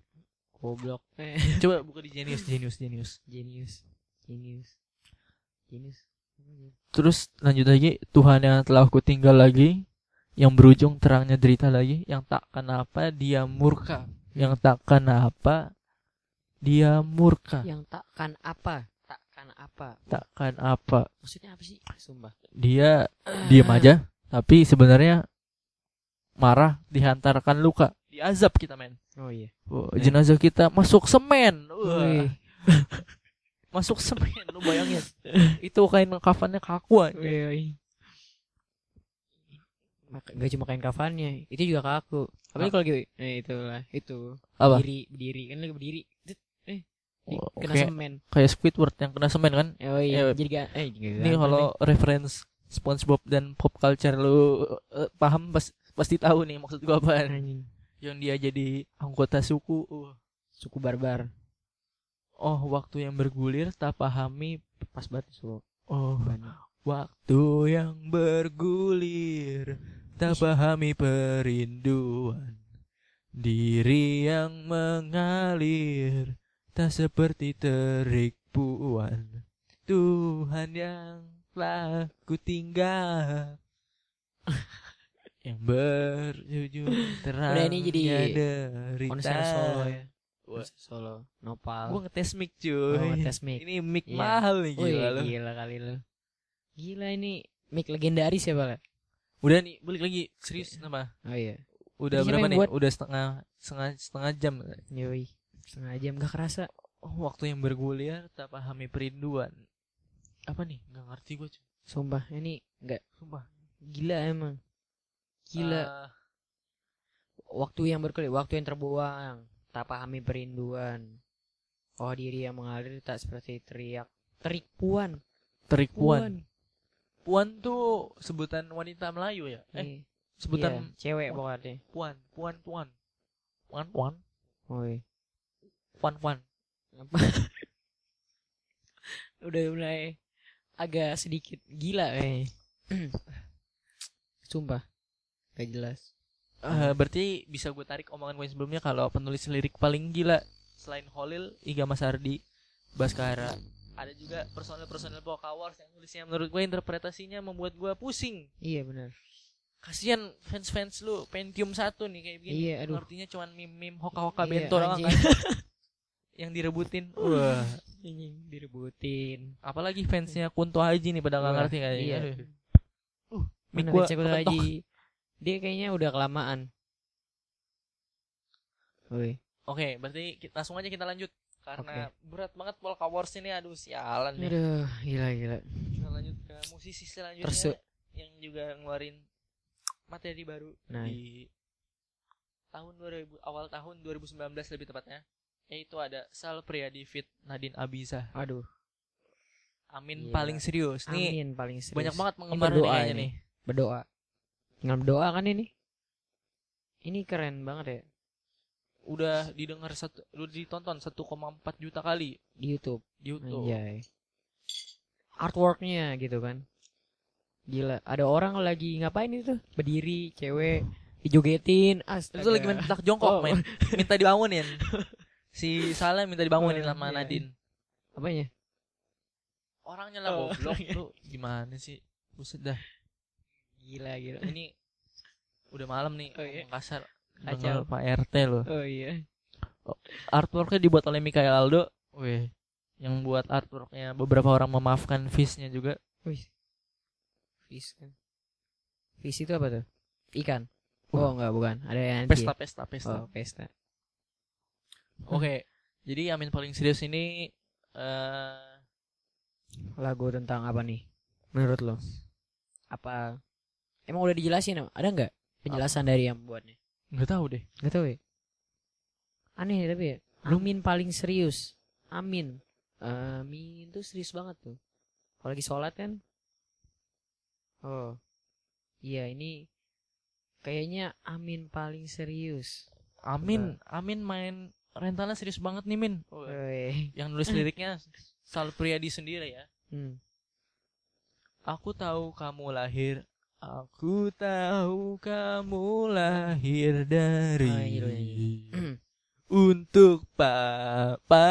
goblok. Eh. Coba buka di Genius, Genius, Genius. genius. Genius. Genius. Terus lanjut lagi, Tuhan yang telah aku tinggal lagi, yang berujung terangnya derita lagi, yang takkan apa dia murka, yang takkan apa dia murka, yang takkan apa. Takkan apa. Takkan apa. Maksudnya apa sih? Sumpah. Dia diam aja, tapi sebenarnya marah dihantarkan luka, diazab kita men. oh iya Wah, jenazah kita masuk semen, Wah, Wih. masuk semen, lu bayangin. Itu kain kafannya kaku aja. Wih, wih. Maka- Gak cuma kain kafannya, itu juga kaku. Apalagi kalau gitu, eh itulah, itu Apa? berdiri, berdiri kan lagi berdiri, eh, Oh, kena Oke, semen. kayak Squidward yang kena semen kan? Oh iya, Eh, jadi gak, eh Ini kalau reference SpongeBob dan pop culture lu eh, paham pas pasti tahu nih maksud gua apa. anjing Yang dia jadi anggota suku. uh. suku barbar Oh, waktu yang bergulir tak pahami. pas banget suku Oh, banyak. waktu yang bergulir tak pahami perinduan. Diri yang mengalir tak seperti terik puan. Tuhan yang telah kutinggal yang berjujur terang Udah, ini jadi konser solo ya Wah. konser solo nopal Gua ngetes mic cuy. oh, tes mic Ini mic Iya. mahal nih gila lu. gila kali lu Gila ini mic legendaris ya, Pak? Udah nih, balik lagi. Serius kenapa? Oh iya. Udah siapa berapa nih? buat? Udah setengah setengah setengah jam. Yoi. Setengah jam gak kerasa. Oh, waktu yang bergulir tak pahami perinduan. Apa nih? Nggak ngerti gue. cuy. Sumpah, ini nggak Sumpah. gila emang. Gila. Ah, waktu yang berkelit, waktu yang terbuang, tak pahami perinduan. Oh diri yang mengalir tak seperti teriak. Terik puan. terik puan. Puan tuh sebutan wanita Melayu ya? Eh, Iya. sebutan Iya, cewek puan. pokoknya. puan, puan, puan. Puan, puan, Woi. puan, puan. Apa? Udah mulai agak sedikit gila eh. Sumpah. Gak jelas. Eh, berarti bisa gue tarik omongan gue sebelumnya kalau penulis lirik paling gila selain Holil, Iga Masardi, Baskara. Ada juga personel-personel Boca Wars yang nulisnya menurut gue interpretasinya membuat gue pusing. Iya benar. Kasian fans-fans lu Pentium 1 nih kayak begini. Iya, aduh. Artinya cuman mim-mim hoka-hoka Iya, bento doang kan. yang direbutin. Wah, Anjing, direbutin. apalagi fansnya Kunto Haji nih pada nggak ngerti kayaknya. iya. Aduh. Uh, mic gua kepentok. lagi. Dia kayaknya udah kelamaan. Woi. Oke, berarti kita, langsung aja kita lanjut karena berat banget Polka Wars ini aduh sialan nih. Aduh, gila gila. Kita lanjut ke musisi selanjutnya Tersu- yang juga ngeluarin materi baru Nah. di tahun 2000 awal tahun 2019 lebih tepatnya yaitu ada Sal Priadi Fit Nadine Abiza. Aduh, Amin Gila. paling serius. Nih amin paling serius. banyak banget penggemar ini. nih. Berdoa. Tinggal berdoa kan ini. Ini keren banget ya Udah didengar satu udah ditonton 1,4 juta kali di YouTube. di YouTube. Anjay. Artworknya gitu kan. Gila, ada orang lagi ngapain itu? Berdiri, cewek, dijogetin. Astaga. Itu lagi main jongkok Oh. main. Minta dibangunin. si Salah minta dibangunin Oh, sama iya. Nadine. Apanya? Orangnya lah Oh, goblok lu gimana sih? Buset dah. Gila, gila. Ini udah malam nih. Oh, iya. kasar. Kacau. Pak RT loh. Oh iya. Artworknya dibuat oleh Mikael Aldo. Wih. Yang buat artworknya beberapa orang memaafkan Fish-nya juga. Wih. Fish kan. Fish itu apa tuh? Ikan. Oh enggak bukan. Ada yang Pesta, pesta, pesta. Oh, pesta. Oke. Jadi Amin paling serius ini eh Lagu tentang apa nih? Menurut lo? Apa Emang udah dijelasin ada nggak penjelasan dari yang buatnya? nggak tahu deh. Gak tahu ya. Aneh tapi ya. Amin paling serius. Amin. Amin tuh serius banget tuh. Kalau lagi sholat kan. Oh. Iya ini kayaknya Amin paling serius. Amin, Amin main rentalnya serius banget nih Min. Woi. Yang nulis liriknya Sal Priadi sendiri ya. Hmm. Aku tahu kamu lahir Aku tahu kamu lahir dari iya, iya. Untuk papa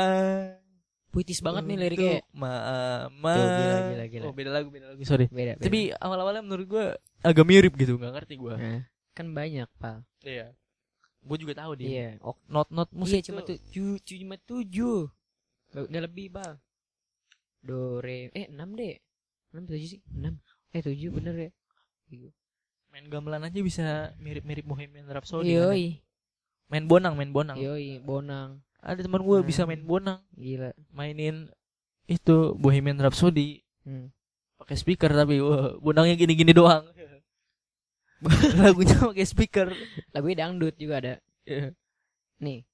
Puitis banget nih liriknya. Untuk mama Tuh, gila, gila, gila. Oh beda lagu beda lagu sorry Beda. beda. Tapi awal-awalnya menurut gue agak mirip gitu nggak ngerti gue Nah, kan banyak pak. Iya Gue juga tahu dia Iya. Oh, Not-not musik iya cuma tuh tujuh, cuma tujuh. Nggak lebih pak. Do re eh enam deh. Enam tujuh sih enam. Eh tujuh bener ya. Main gamelan aja bisa mirip-mirip Bohemian Rhapsody kan ya. Yoi, Main bonang main bonang yoi, bonang, Ada teman gue Nah. bisa main bonang gila. mainin itu Bohemian Rhapsody Hmm. pakai speaker tapi wah, bonangnya gini-gini doang. Lagunya pakai speaker. Lagunya dangdut juga ada. Iya. Nih.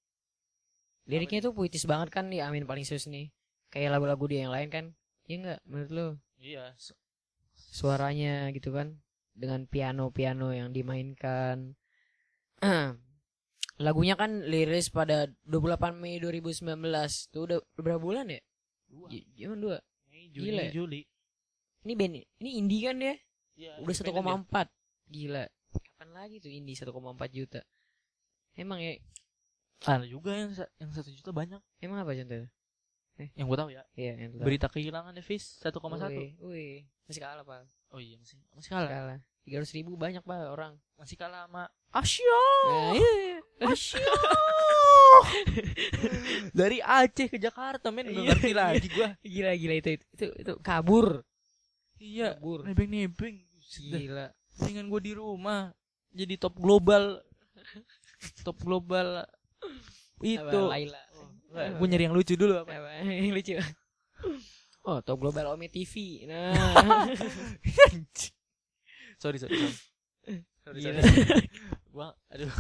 Liriknya tuh puitis banget kan nih Amin paling serius nih. Kayak lagu-lagu dia yang lain kan. Iya enggak menurut lo? Iya. Suaranya gitu kan dengan piano-piano yang dimainkan. Lagunya kan liris pada 28 Mei 2019. Tuh udah berapa bulan ya? Dua. Cuman dua. Mei, Gila Juni, ya? Juli. Ini band ini indie kan ya? Iya, Udah independen 1,4. Gila. Kapan lagi tuh indie 1,4 juta? Emang ya? Ada juga yang yang satu juta banyak. Emang apa contohnya? Yang gue tahu ya. Iya, yang itu. Berita kehilangan Davis 1,1. Wih, wih. masih kalah pak. Oh iya masih masih kalah. Kalah. Tiga ratus ribu banyak pak orang. Masih kalah sama Asia. Nah, iya, iya. Asia. Dari Aceh ke Jakarta men Iya, Gak ngerti iya. lagi gua. Gila gila itu itu itu, itu kabur. Iya, Kabur. nebeng-nebeng. Sudah. Gila. Dengan gue di rumah jadi top global. top global itu. Laila. Gue nyari yang lucu dulu apa? Apa? Yang lucu. Oh, top global Ome TV. Nah. sorry, sorry, sorry. Sorry, Gila. sorry. Gua aduh.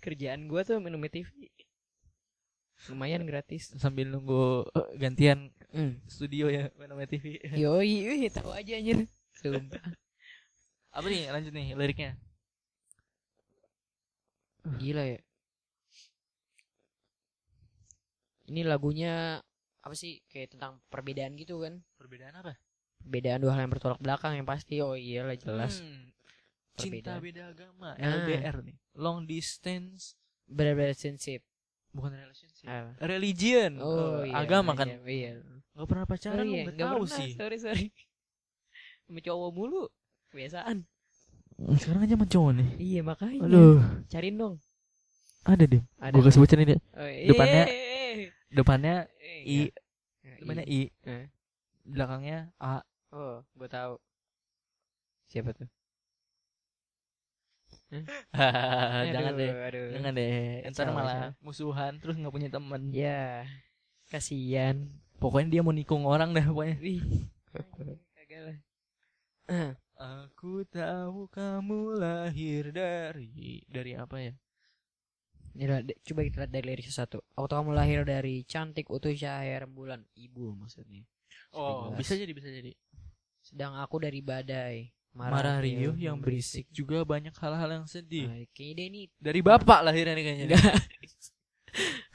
Kerjaan gua tuh minum TV. Lumayan gratis. Sambil nunggu eh, gantian Hmm. studio ya Manome TV. Yoi, wih, tahu aja anjir. Sumpah. Apa nih? Lanjut nih liriknya. Gila ya. Ini lagunya apa sih kayak tentang perbedaan gitu kan? Perbedaan apa? Perbedaan dua hal yang bertolak belakang yang pasti. Oh iyalah jelas. Hmm, Cinta Perbedaan. beda agama, Nah. LDR nih. Long distance relationship. bukan relationship. Ah. Religion. Oh, Eh, iya, agama kan. Iya. iya. Gak pernah pacaran Oh, iya. nggak nggak tahu pernah. sih. Sorry, sorry. Sama cowok mulu. Kebiasaan. Sekarang aja sama cowok nih. Iya, makanya. Aduh, Cariin dong. ada deh. Ada. Gue kasih bocorin ini. Oh, Depannya- eh, Depannya eh, I, eh, depannya I, Eh. belakangnya A. Oh, gue tahu. Siapa tuh? jangan Aduh, deh. Aduh. Jangan deh. Ntar Kacau, malah musuhan terus nggak punya teman. Ya. Kasihan. Pokoknya dia mau nikung orang dah pokoknya. Kagak. Aku tahu kamu lahir dari dari apa ya? Ini lah, coba kita lihat dari lirik satu. Aku tahu kamu lahir dari cantik utuh cahaya rembulan. Ibu maksudnya. Oh, jelas. bisa jadi bisa jadi. Sedang aku dari badai. Marah riuh yang berisik juga banyak hal-hal yang sedih. Nah, kayaknya dia ini Dari bapak lahirnya nih kayaknya.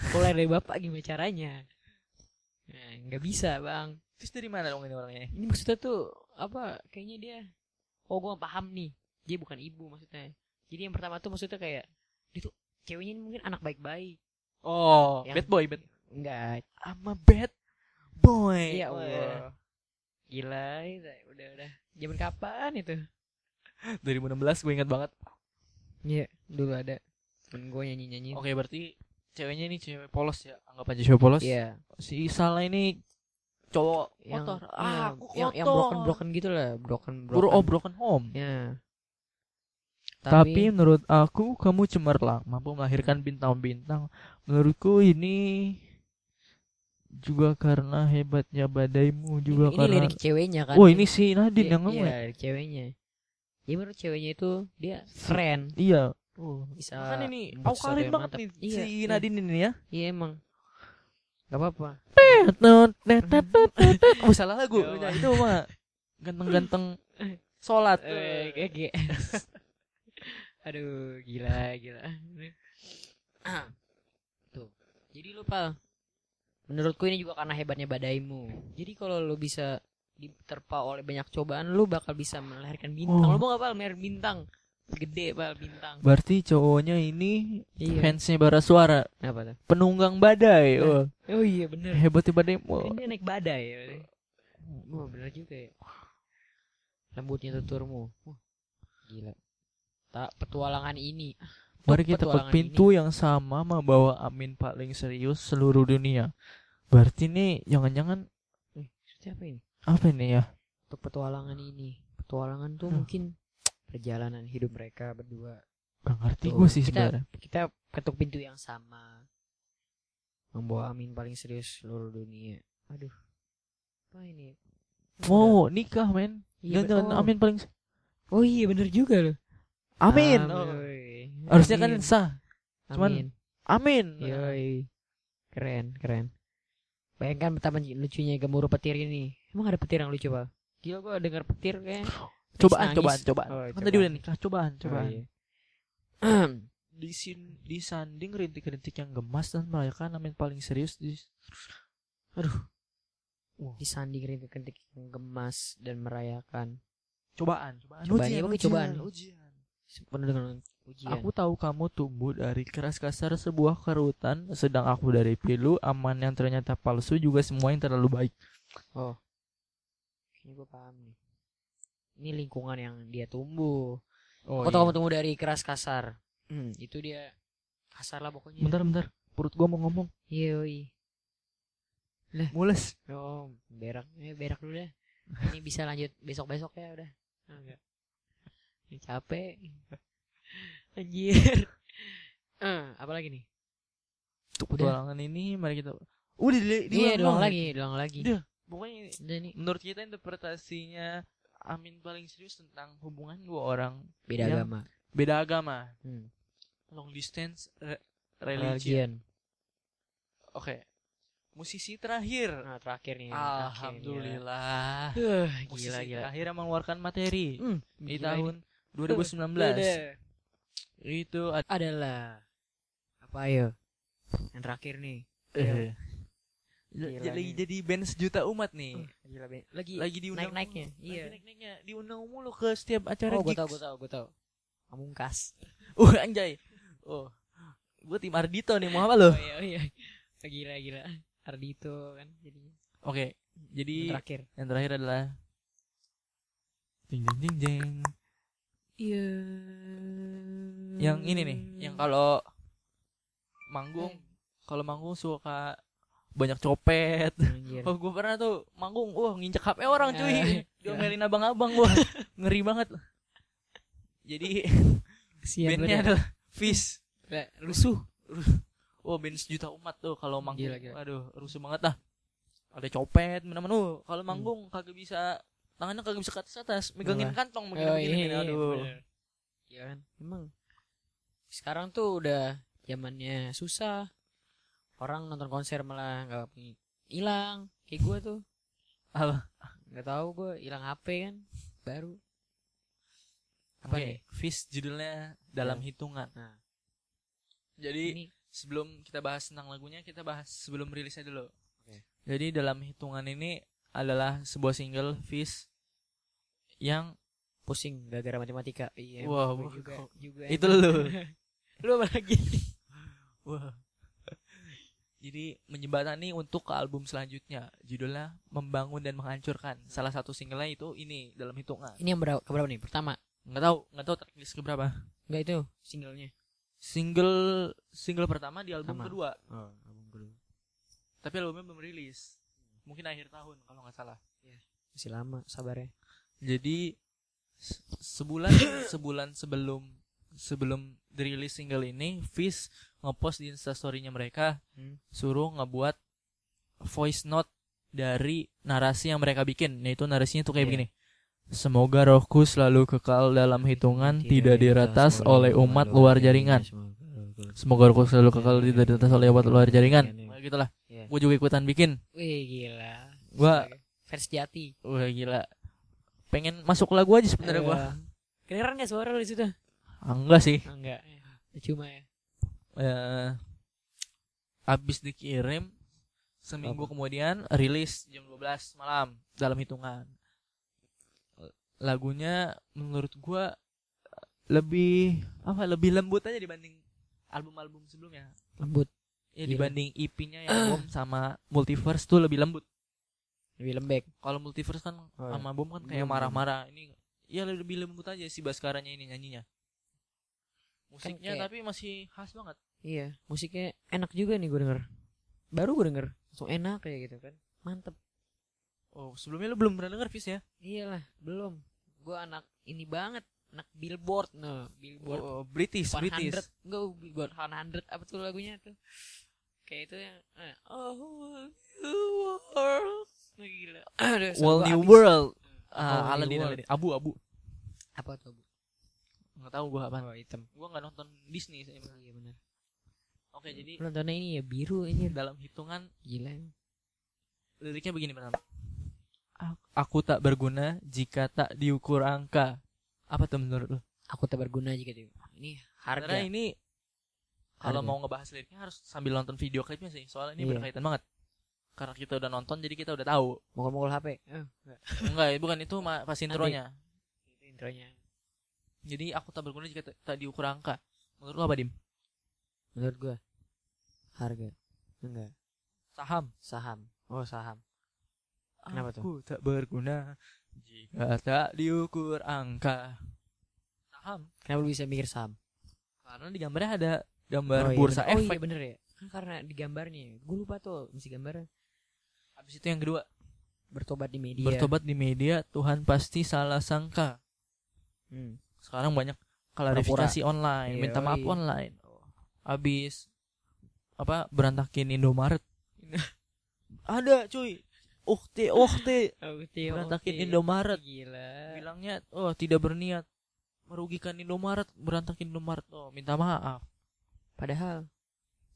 Kalau lahir dari bapak gimana caranya? Nah, nggak bisa bang. Terus dari mana dong ini orangnya? Ini maksudnya tuh apa? Kayaknya dia. Oh gue paham nih. Dia bukan ibu maksudnya. Jadi yang pertama tuh maksudnya kayak dia tuh ceweknya ini mungkin anak baik-baik. Oh, Yang- bad boy, bad. Enggak. I'm a bad boy. Iya Oh, Allah. Gila, udah udah. Zaman kapan itu? 2016 gue ingat banget. Iya, dulu ada temen gue nyanyi nyanyi. Oke, berarti ceweknya ini cewek polos ya. Anggap aja cewek polos. Iya, Si Salah ini cowok yang kotor. iya, Ah, aku yang yang kotor. broken broken gitu lah, broken broken. oh broken home. Ya. Tapi, menurut aku kamu cemerlang, mampu melahirkan bintang-bintang. Menurutku ini juga karena hebatnya badaimu juga ini, ini karena lirik ceweknya kan. Oh, ini si Nadine Iya, yang ngomong. Iya, ya? ceweknya. Ya menurut ceweknya itu dia keren. Iya. Oh. Bisa Kan ini yang banget mantap. nih Iya, si iya. Nadine ini ya. Iya emang. Gak apa-apa. Oh, salah lagu. Itu mah ganteng-ganteng sholat. Eh, kayak Aduh, gila, gila. Tuh. Jadi lu, Pal. Menurutku ini juga karena hebatnya badaimu. Jadi kalau lu bisa diterpa oleh banyak cobaan, lu bakal bisa melahirkan bintang. Oh. Lu mau gak, Pal, melahirkan bintang? Gede, Pal, bintang. Berarti cowoknya ini Iya. fansnya bara suara, Apa tuh? penunggang badai. Nah. Oh, Oh iya, bener. hebatnya badai. Oh. Kan dia naik badai ya. Wah, bener juga ya. Lembutnya tuturmu. Wah, gila. Tak petualangan ini. Mari kita ke pintu yang sama membawa Amin paling serius seluruh dunia. Berarti nih jangan-jangan ini. Eh, apa ini? apa ini ya? Untuk petualangan ini. Petualangan tuh Hmm. mungkin perjalanan hidup mereka berdua. Gak ngerti gue sih sebenarnya. Kita ketuk pintu yang sama. Membawa Amin paling serius seluruh dunia. Aduh. Apa ini? Wow, nikah men. Iya, Jangan-jangan oh. Amin paling Oh iya bener juga loh. Amin. Amin. Harusnya kan sah. Cuman- Amin. Amin. Yoi. Keren, keren. Bayangkan betapa lucunya gemuruh petir ini. Emang ada petir yang lucu, Pak? Gila gua denger petir kayak Cobaan, cobaan, cobaan. Oh, Kan cobaan. tadi udah nikah, cobaan, cobaan. Oh, iya. Disin, disanding rintik-rintik yang gemas dan merayakan Amin paling serius di Aduh, Disanding rintik-rintik yang gemas dan merayakan cobaan, cobaan. Cobaan, pakai cobaan. ujian. Dengan ujian. Aku tahu kamu tumbuh dari keras kasar sebuah kerutan, sedang aku dari pilu, aman yang ternyata palsu juga semua yang terlalu baik. Kayaknya gue paham nih. Ini lingkungan yang dia tumbuh. Oh, Aku tahu kamu tumbuh dari keras kasar. Hmm, itu dia kasar lah pokoknya. Bentar, bentar. Perut gua mau ngomong. Yoi. Lah. Mules. Oh, berak. Eh, berak dulu dah. Ini bisa lanjut besok-besok ya udah. Ah, Enggak. Ini capek. Anjir. Eh, apa lagi nih? Untuk petualangan ini mari kita Udah di, di Iya, doang lagi, doang lagi. Udah. Pokoknya nih. menurut kita interpretasinya Amin paling serius tentang hubungan dua orang Beda Yang- agama. beda agama, Hmm. long distance re- religion. Religion. Oke. Musisi terakhir. Nah, terakhir nih. Alhamdulillah. Uh, Musisi gila gila. terakhir yang mengeluarkan materi Hmm, di tahun ini. 2019. Udah. Itu ad- adalah apa ayo? Yang terakhir nih. eh, Gila jadi nih. jadi band sejuta umat nih. Gila Ben. Lagi Lagi diundang naik-naiknya. mulu. Iya. Lagi naik-naiknya. Diundang mulu ke setiap acara Oh, gue tau, gue tau, gue tau. Pamungkas. Uh, anjay. Oh. Gue tim Ardito nih, mau apa lo? Oh iya, oh iya. Gila, gila. Ardito kan jadinya. Oke, jadi Yang terakhir. yang terakhir adalah jeng jeng jeng jeng. Iya. Yang ini nih, yang kalau manggung, kalau manggung suka banyak copet. Anjir. Oh, gue pernah tuh manggung, wah nginjek HP orang cuy. Ah, Diomelin abang-abang wah. Ngeri banget. Jadi Kesian bandnya adalah Fish. Rusuh. Oh, band sejuta umat tuh kalau manggung. Gila, gila. Aduh, rusuh banget dah. Ada copet, mana-mana. Kalau manggung kagak bisa tangannya kagak bisa ke atas atas, megangin kantong Oh, begini-begini. iya, Aduh. bener. Iya kan? Emang sekarang tuh udah zamannya susah. Orang nonton konser malah nggak hilang. Kayak gue tuh Apa? nggak tahu gue hilang HP kan baru. Apa Oke, nih? Fish judulnya dalam Ya. hitungan. Nah, Jadi ini sebelum kita bahas tentang lagunya, kita bahas sebelum rilisnya dulu. Oke. Jadi dalam hitungan ini adalah sebuah single Fish yang pusing gara-gara matematika. Iya. Wah, wah, juga kok- juga. itu lu. lu apa lagi? Wah. Jadi menjembatani untuk ke album selanjutnya. Judulnya Membangun dan Menghancurkan. Salah satu singlenya itu ini dalam hitungan. Ini yang berapa, keberapa nih? Pertama. Nggak tahu, nggak tahu tracklist ke berapa. Enggak itu singlenya. Single single pertama di album Sama. kedua. Oh, album kedua. Tapi albumnya belum rilis. Mungkin akhir tahun kalau nggak salah. Masih lama, sabar ya. Jadi se- sebulan sebulan sebelum sebelum dirilis single ini, Fish ngepost di instastorynya mereka Hmm. suruh ngebuat voice note dari narasi yang mereka bikin. Yaitu narasinya tuh kayak Iya. begini. Semoga rohku selalu kekal dalam hitungan, tidak diretas oleh umat luar jaringan. Semoga rohku selalu kekal, tidak diretas oleh umat luar jaringan. Nah, gitulah. Iya. Gue juga ikutan bikin. Wih gila. Sebagai fans jati. Wah gila. Pengen masuk lagu aja sebenarnya gua. Iya. Kedengeran nggak suara lu di situ? Ah, Enggak sih. Enggak. Cuma ya. eh habis dikirim seminggu kemudian rilis jam 12 malam dalam hitungan lagunya menurut gua eh, lebih apa lebih lembut aja dibanding album-album sebelumnya Lembut, ya Iya. dibanding EP-nya yang Bom sama Multiverse tuh lebih lembut lebih lembek. kalau Multiverse kan Oh, sama Bom kan kayak marah-marah ini ya lebih lembut aja si Baskaranya ini nyanyinya musiknya kayak- tapi masih khas banget Iya, musiknya enak juga nih gue denger. Baru gue denger, langsung enak kayak gitu kan. Mantep. oh sebelumnya lu belum pernah denger Fis ya Iyalah, belum. Gue anak ini banget, anak Billboard, no, Billboard Oh, British, 100, British. enggak Billboard 100 apa tuh lagunya tuh? Kayak itu yang eh, Oh, you world. Gila. Wall New. World. Oh, World. Aladdin. Abu, abu. Apa tuh? Bu? Nggak tahu gua apa. Oh, hitam. Gua nggak nonton Disney saya. Iya benar. Oke, jadi nontonnya ini ya biru ini dalam hitungan gila. liriknya begini pertama. Aku tak berguna jika tak diukur angka. Apa tuh menurut lu? Aku tak berguna jika itu. Ini harga. Karena ini kalau mau ngebahas liriknya harus sambil nonton video klipnya sih. Soalnya ini Iya. berkaitan banget. Karena kita udah nonton jadi kita udah tahu. Mukul-mukul HP. Eh, enggak. Enggak, bukan itu pas intronya. Itu intronya. Jadi aku tak berguna jika tak- diukur angka. Menurut lu apa, Dim? Menurut gua harga. Enggak. Saham. Saham. Oh, saham. Kenapa tuh? Aku tak berguna jika tak diukur angka. Saham. Kenapa lu bisa mikir saham? Karena di gambarnya ada gambar oh, iya, bursa bener. Oh efek. iya bener ya. Kan karena di gambarnya. Gue lupa tuh mesti gambarnya. Habis itu yang kedua, Bertobat di media. bertobat di media Tuhan pasti salah sangka. Hmm. Sekarang banyak klarifikasi online, Iya, minta maaf online. Habis apa berantakin Indomaret. Ada cuy. Ukti, ukti. Berantakin oke. Indomaret. Gila. Bilangnya, oh tidak berniat merugikan Indomaret, berantakin Indomaret. Oh, minta maaf. Padahal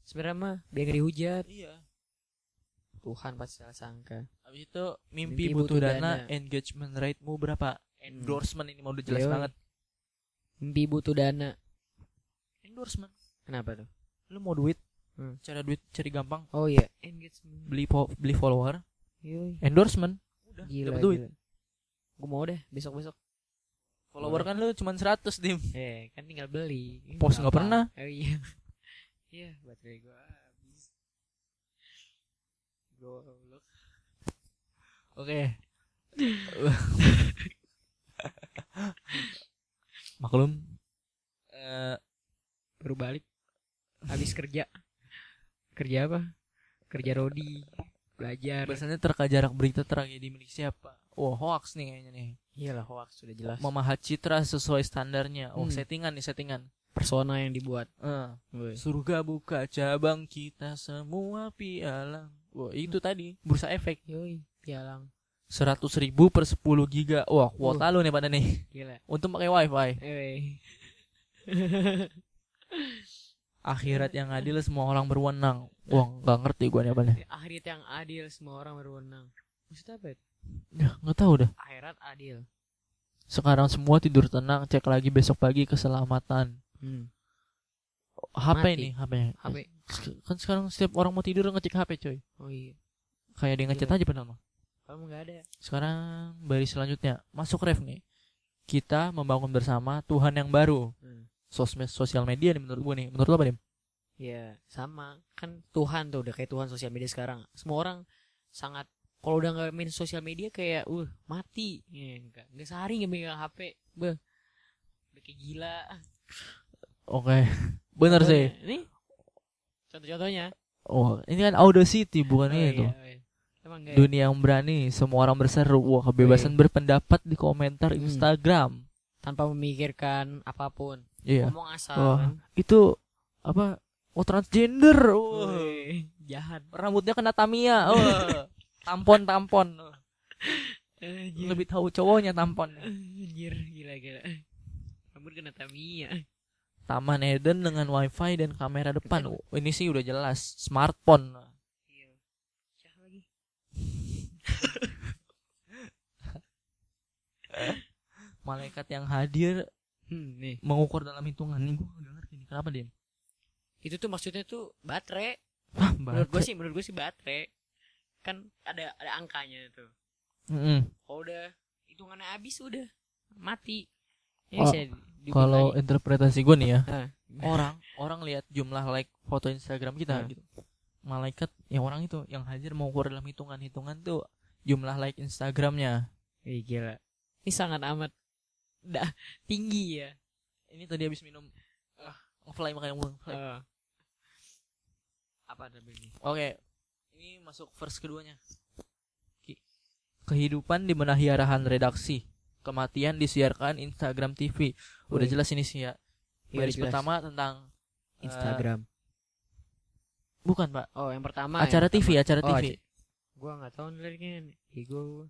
sebenarnya mah biar gak dihujat. Iya. Tuhan pasti salah sangka. Habis itu mimpi, Mimpi butuh, butuh dana, dana. engagement rate-mu berapa? Endorsement ini mau udah jelas Yoi. banget. Mimpi butuh dana. Endorsement. Kenapa tuh? Lu mau duit? Hmm. Cara duit cari gampang. Oh iya, engagement. Beli po- beli follower, Yoi. endorsement. Udah, Gila, dapet duit. gila. Gue mau deh besok-besok. Follower kan lu cuma 100 dim. Eh, kan tinggal beli. Post nggak pernah. Oh iya. Iya, baterai gua. Goblok. Oke. Maklum. Eh, Baru balik. Habis kerja. Kerja apa? Kerja rodi. Belajar. biasanya terka jarak berita tragedi milik siapa? Oh, hoax nih kayaknya nih. Iyalah hoax sudah jelas. Memahat citra sesuai standarnya. Oh, Hmm. settingan nih, settingan. Persona yang dibuat. Woi. surga buka cabang kita semua pialang. Wah, itu tadi bursa efek. Yoi, pialang. 100 ribu per 10 giga. Wah, kuota lu nih pada nih. Gila. Untuk pakai wifi. Akhirat yang adil semua orang berwenang. Wah, nggak ngerti gua nih apa nih. Akhirat yang adil semua orang berwenang. Maksudnya apa itu? Ya, nggak tahu dah. Akhirat adil. Sekarang semua tidur tenang, cek lagi besok pagi keselamatan. Hmm. HP Mati. nih, HP. HP. Kan sekarang setiap orang mau tidur ngecek HP, coy. Oh iya. Kayak dia ngechat Gila. aja padahal mah. Kamu nggak ada. Sekarang baris selanjutnya, masuk ref nih. Kita membangun bersama Tuhan yang baru. Hmm. Sosmed sosial media nih menurut gua nih. Menurut lo apa, Dim? Ya sama kan Tuhan tuh udah kayak Tuhan sosial media sekarang. Semua orang sangat kalau udah nggak main sosial media kayak uh mati. Ya, enggak enggak sehari nggak megang HP. Beh. Udah kayak gila. Oke. Bener sih. Contohnya, Ini contoh-contohnya. Oh, ini kan Audacity bukan Oh, itu. iya, iya. Emang? Dunia yang berani, semua orang berseru. Wah, kebebasan berpendapat di komentar Hmm. Instagram. tanpa memikirkan apa pun. Iya. Ngomong asal. Kan. Itu apa? Oh, transgender. Wah. Woi, jahat. Rambutnya kena Tamiya. Wah. tampon tampon. Anjir. Lebih tahu cowoknya tampon. Anjir, gila gila. Rambut kena Tamiya. Taman Eden dengan wifi dan kamera depan. Oh, ini sih udah jelas smartphone. Iya. Cah lagi. Malaikat yang hadir Hmm, nih. mengukur dalam hitungan. Nih gue gak ngerti nih kenapa dia. Itu tuh maksudnya tuh baterai. Ah, Menurut gue baterai. sih, menurut gue sih baterai. Kan ada ada angkanya tuh. Mm-mm. Kalau udah hitungannya habis udah mati. Ya Oh, bisa Kalau interpretasi gue nih ya, Ah, orang orang lihat jumlah like foto Instagram kita Hmm. gitu. Malaikat ya orang itu yang hadir mengukur dalam hitungan-hitungan tuh jumlah like Instagramnya. Ih, gila. Ini sangat amat dah tinggi ya. Ini tadi habis minum ah, fly makanya ngomong fly. Ah. Apa ada ini? Oke. Ini masuk verse keduanya. Ki- Kehidupan dibenahi arahan redaksi. Kematian disiarkan Instagram TV. Udah Woi. jelas ini sih ya. Iya, Baris pertama tentang eh, Instagram. bukan, Pak. oh, yang pertama. acara yang TV, acara Oh, TV. aca- Gua nggak tahu nih liriknya. Ego.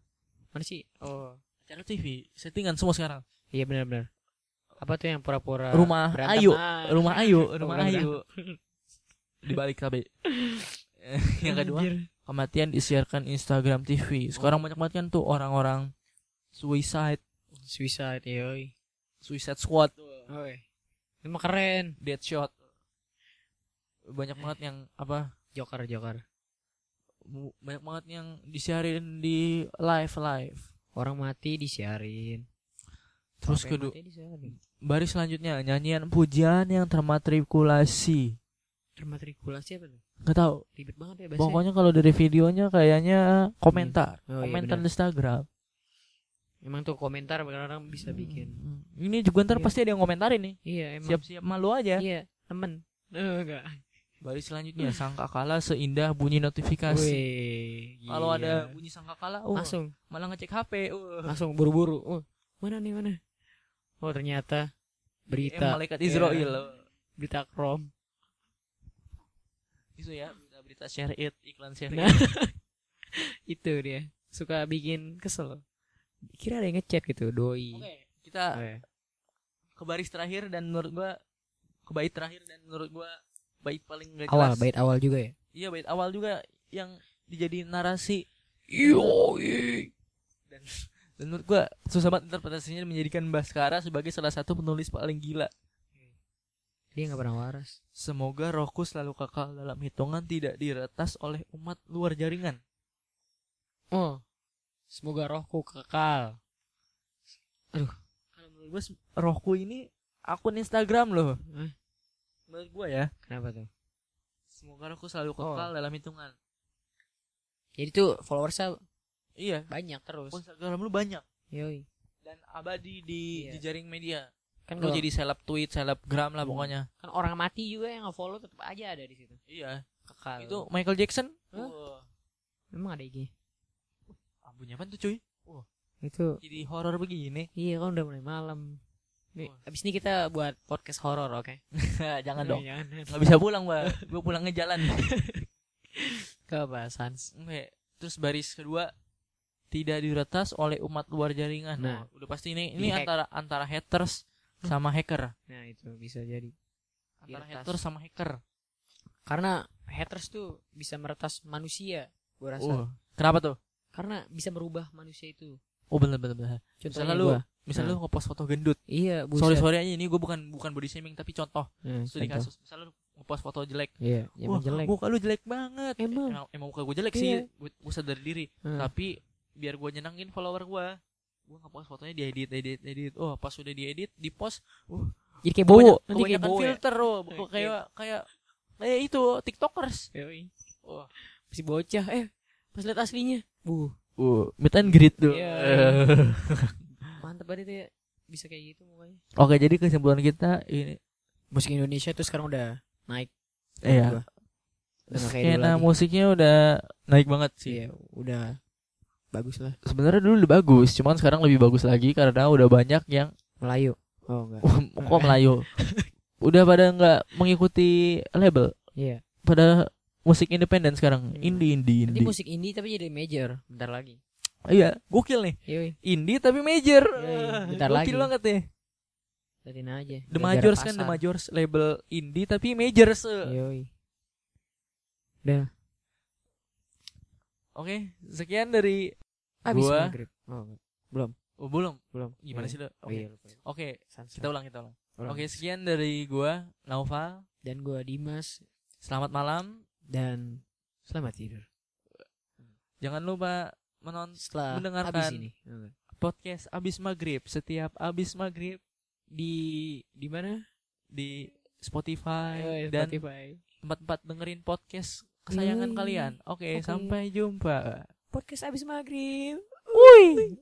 Mana sih? Oh. Acara TV. Settingan semua sekarang. Iya benar-benar. Apa tuh yang pura-pura Rumah berantem? Ayu. Ah. Rumah Ayu, Oh, rumah. Ayu. Di balik tapi. yang kedua, kematian disiarkan Instagram TV. Sekarang banyak banget kan tuh orang-orang suicide, Suicide, yoi. suicide squad, Oi. Ini mah keren. deadshot. Banyak banget yang apa? Joker, Joker. Banyak banget yang disiarin di live live. Orang mati disiarin. Terus kedua, baris selanjutnya nyanyian pujian yang termatrikulasi. Termatrikulasi apa tuh? Gak tahu. Ribet banget ya bahasanya. Pokoknya kalau dari videonya kayaknya komentar, Oh, iya, komentar di Instagram. Emang tuh komentar orang bisa bikin. Hmm. Ini juga ntar Iya. pasti ada yang komentarin nih. Iya, emang. Siap-siap malu aja. Iya, temen. Oh, enggak. Baris selanjutnya sangkakala seindah bunyi notifikasi. Wih, Kalau gila. ada bunyi sangkakala, oh, langsung malah ngecek HP. Oh. langsung buru-buru. Oh, mana nih mana? Oh ternyata Eh, berita malaikat Israel. Iya. oh. berita Chrome. Itu ya, berita-berita share it, iklan share Nah, it. itu dia suka bikin kesel. Kira ada yang ngechat gitu, doi. Oke, kita Oke. ke baris terakhir dan menurut gua ke bait terakhir dan menurut gua bait paling gak jelas. Awal, bait awal juga ya. Iya, bait awal juga yang dijadiin narasi Yo, dan dan menurut gua susah banget interpretasinya menjadikan Baskara sebagai salah satu penulis paling gila. dia nggak pernah waras. Semoga rohku selalu kekal dalam hitungan tidak diretas oleh umat luar jaringan. Oh, semoga rohku kekal. Kalau menurut gua se- rohku ini akun Instagram loh. Hah? Menurut gua ya, Kenapa tuh? semoga rohku selalu kekal dalam hitungan. Jadi tuh followersnya Iya, banyak terus. Instagram lu banyak Yoi. dan abadi di Iya. jejaring media. Kan Lu jadi seleb tweet, selebgram lah Hmm. pokoknya. kan orang mati juga yang nge-follow tetap aja ada di situ. Iya. Kekal. Itu Michael Jackson. Hah? Wah, memang ada IG. Ampun apa tuh cuy? Itu Jadi horor begini. iya kan udah mulai malam. Nih, Oh. abis ini kita buat podcast horor, oke? Jangan dong. Jangan. Nggak bisa pulang, Mbak. Gue pulangnya jalan. Oke. Terus baris kedua tidak diretas oleh umat luar jaringan. Nah. udah pasti ini ini antara antara haters sama hacker. Nah, itu bisa jadi. Antara Diretas. haters sama hacker. Karena haters tuh bisa meretas manusia, gua rasa. Oh, kenapa tuh? Karena bisa merubah manusia itu. Oh bener bener bener. Contohnya Misalnya lu, gua. misalnya Nah. lu ngepost foto gendut. Iya, buset. Sorry sorry aja ini gue bukan bukan body shaming tapi contoh Nah, studi contoh. kasus. Misalnya lu ngepost foto jelek. Iya, emang Wah, jelek. muka lu jelek banget. Emang. Emang, emang muka gue jelek Iya. sih. Gue, gue sadar diri. Hmm. Tapi biar gue nyenangin follower gue, gue ngepost fotonya diedit, edit, edit. Oh pas udah diedit, di post, Jadi kayak bowo, kebanyak- nanti kayak kebanyakan bowo ya. filter. Oh, Kayak- kayak kayak kayak itu tiktokers. Yoi. Oh, Si bocah, eh pas lihat aslinya. Bu, uh, meet and greet tuh. Iya. mantep banget itu ya. Bisa kayak gitu mukanya. Oke, jadi kesimpulan kita ini, Musik Indonesia tuh sekarang udah naik. iya. Skena lagi. musiknya udah naik banget sih. Iya, udah bagus lah. Sebenarnya dulu udah bagus, cuman sekarang lebih bagus lagi karena udah banyak yang Melayu. Oh enggak. kok Melayu. udah pada nggak mengikuti label, Iya. pada musik independen sekarang, Hmm. indie indie Nanti indie. musik indie tapi jadi major bentar lagi. Iya, gokil nih. Yoi, Indie tapi major. Yoi, bentar gokil lagi. banget nih. liatin aja. The Majors kan The. Majors label indie tapi majors. Yoi. Udah. Oke, sekian dari Abis Gua- maghrib. Oh, enggak. oh, belum. belum. Gimana Iya. sih lo? Oh Oke. iya, lupa. Oke, Sans- kita ulang kita ulang. ulang. Oke, sekian dari gua Naufal. Dan gua Dimas Selamat malam. Dan selamat tidur. Jangan lupa menonton Setelah Mendengarkan. abis ini. Podcast abis maghrib setiap abis maghrib Di di mana? di Spotify Oh, dan tempat-tempat dengerin podcast kesayangan kalian. Oke, Oke. sampai jumpa. Podcast abis maghrib. Wih.